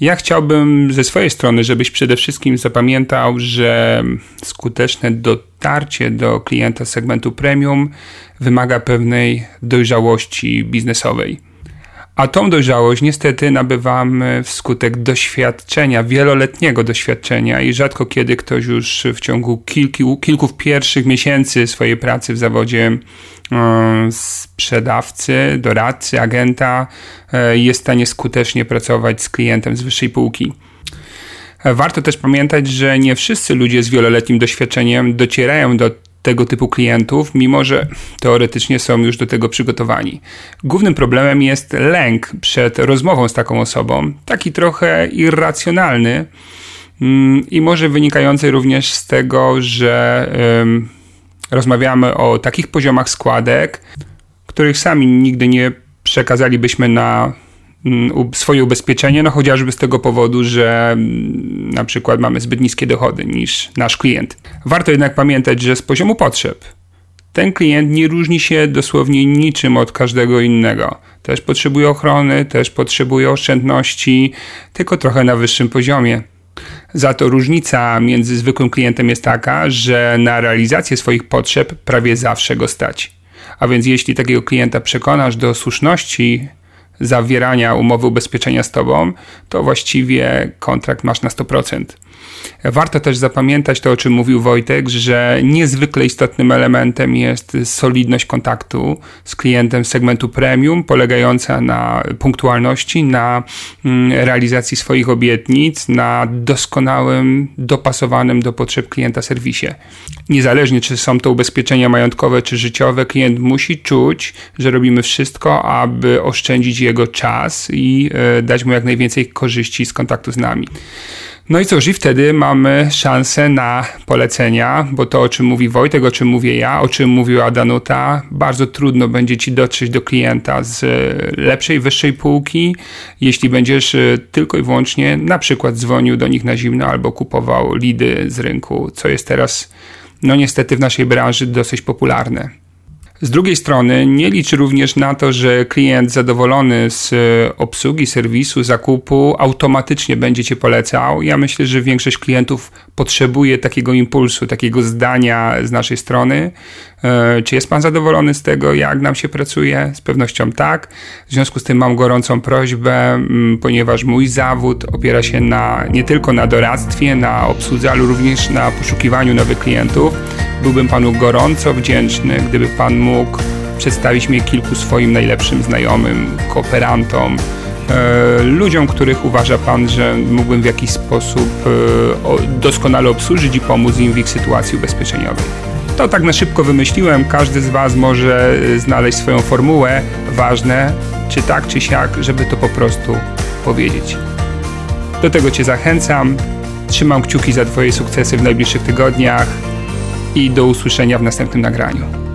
Ja chciałbym ze swojej strony, żebyś przede wszystkim zapamiętał, że skuteczne dotarcie do klienta segmentu premium wymaga pewnej dojrzałości biznesowej. A tą dojrzałość niestety nabywamy wskutek doświadczenia, wieloletniego doświadczenia i rzadko kiedy ktoś już w ciągu kilku, kilku pierwszych miesięcy swojej pracy w zawodzie e, sprzedawcy, doradcy, agenta e, jest w stanie skutecznie pracować z klientem z wyższej półki. Warto też pamiętać, że nie wszyscy ludzie z wieloletnim doświadczeniem docierają do tego typu klientów, mimo że teoretycznie są już do tego przygotowani. Głównym problemem jest lęk przed rozmową z taką osobą, taki trochę irracjonalny mm, i może wynikający również z tego, że rozmawiamy o takich poziomach składek, których sami nigdy nie przekazalibyśmy na swoje ubezpieczenie, no chociażby z tego powodu, że mm, na przykład mamy zbyt niskie dochody niż nasz klient. Warto jednak pamiętać, że z poziomu potrzeb ten klient nie różni się dosłownie niczym od każdego innego. Też potrzebuje ochrony, też potrzebuje oszczędności, tylko trochę na wyższym poziomie. Za to różnica między zwykłym klientem jest taka, że na realizację swoich potrzeb prawie zawsze go stać. A więc jeśli takiego klienta przekonasz do słuszności zawierania umowy ubezpieczenia z tobą, to właściwie kontrakt masz na 100%. Warto też zapamiętać to, o czym mówił Wojtek, że niezwykle istotnym elementem jest solidność kontaktu z klientem segmentu premium, polegająca na punktualności, na mm, realizacji swoich obietnic, na doskonałym, dopasowanym do potrzeb klienta serwisie. Niezależnie, czy są to ubezpieczenia majątkowe, czy życiowe, klient musi czuć, że robimy wszystko, aby oszczędzić jego czas i e, dać mu jak najwięcej korzyści z kontaktu z nami. No i cóż, i wtedy mamy szansę na polecenia, bo to o czym mówi Wojtek, o czym mówię ja, o czym mówiła Danuta, bardzo trudno będzie ci dotrzeć do klienta z lepszej, wyższej półki, jeśli będziesz e, tylko i wyłącznie na przykład dzwonił do nich na zimno albo kupował lidy z rynku, co jest teraz, no niestety w naszej branży dosyć popularne. Z drugiej strony nie licz również na to, że klient zadowolony z e, obsługi, serwisu, zakupu automatycznie będzie Cię polecał. Ja myślę, że większość klientów potrzebuje takiego impulsu, takiego zdania z naszej strony. E, czy jest Pan zadowolony z tego, jak nam się pracuje? Z pewnością tak. W związku z tym mam gorącą prośbę, ponieważ mój zawód opiera się na, nie tylko na doradztwie, na obsłudze, ale również na poszukiwaniu nowych klientów. Byłbym Panu gorąco wdzięczny, gdyby Pan mógł przedstawić mnie kilku swoim najlepszym znajomym, kooperantom, e, ludziom, których uważa Pan, że mógłbym w jakiś sposób e, doskonale obsłużyć i pomóc im w ich sytuacji ubezpieczeniowej. To tak na szybko wymyśliłem, każdy z Was może e, znaleźć swoją formułę. Ważne, czy tak, czy siak, żeby to po prostu powiedzieć. Do tego Cię zachęcam. Trzymam kciuki za Twoje sukcesy w najbliższych tygodniach i do usłyszenia w następnym nagraniu.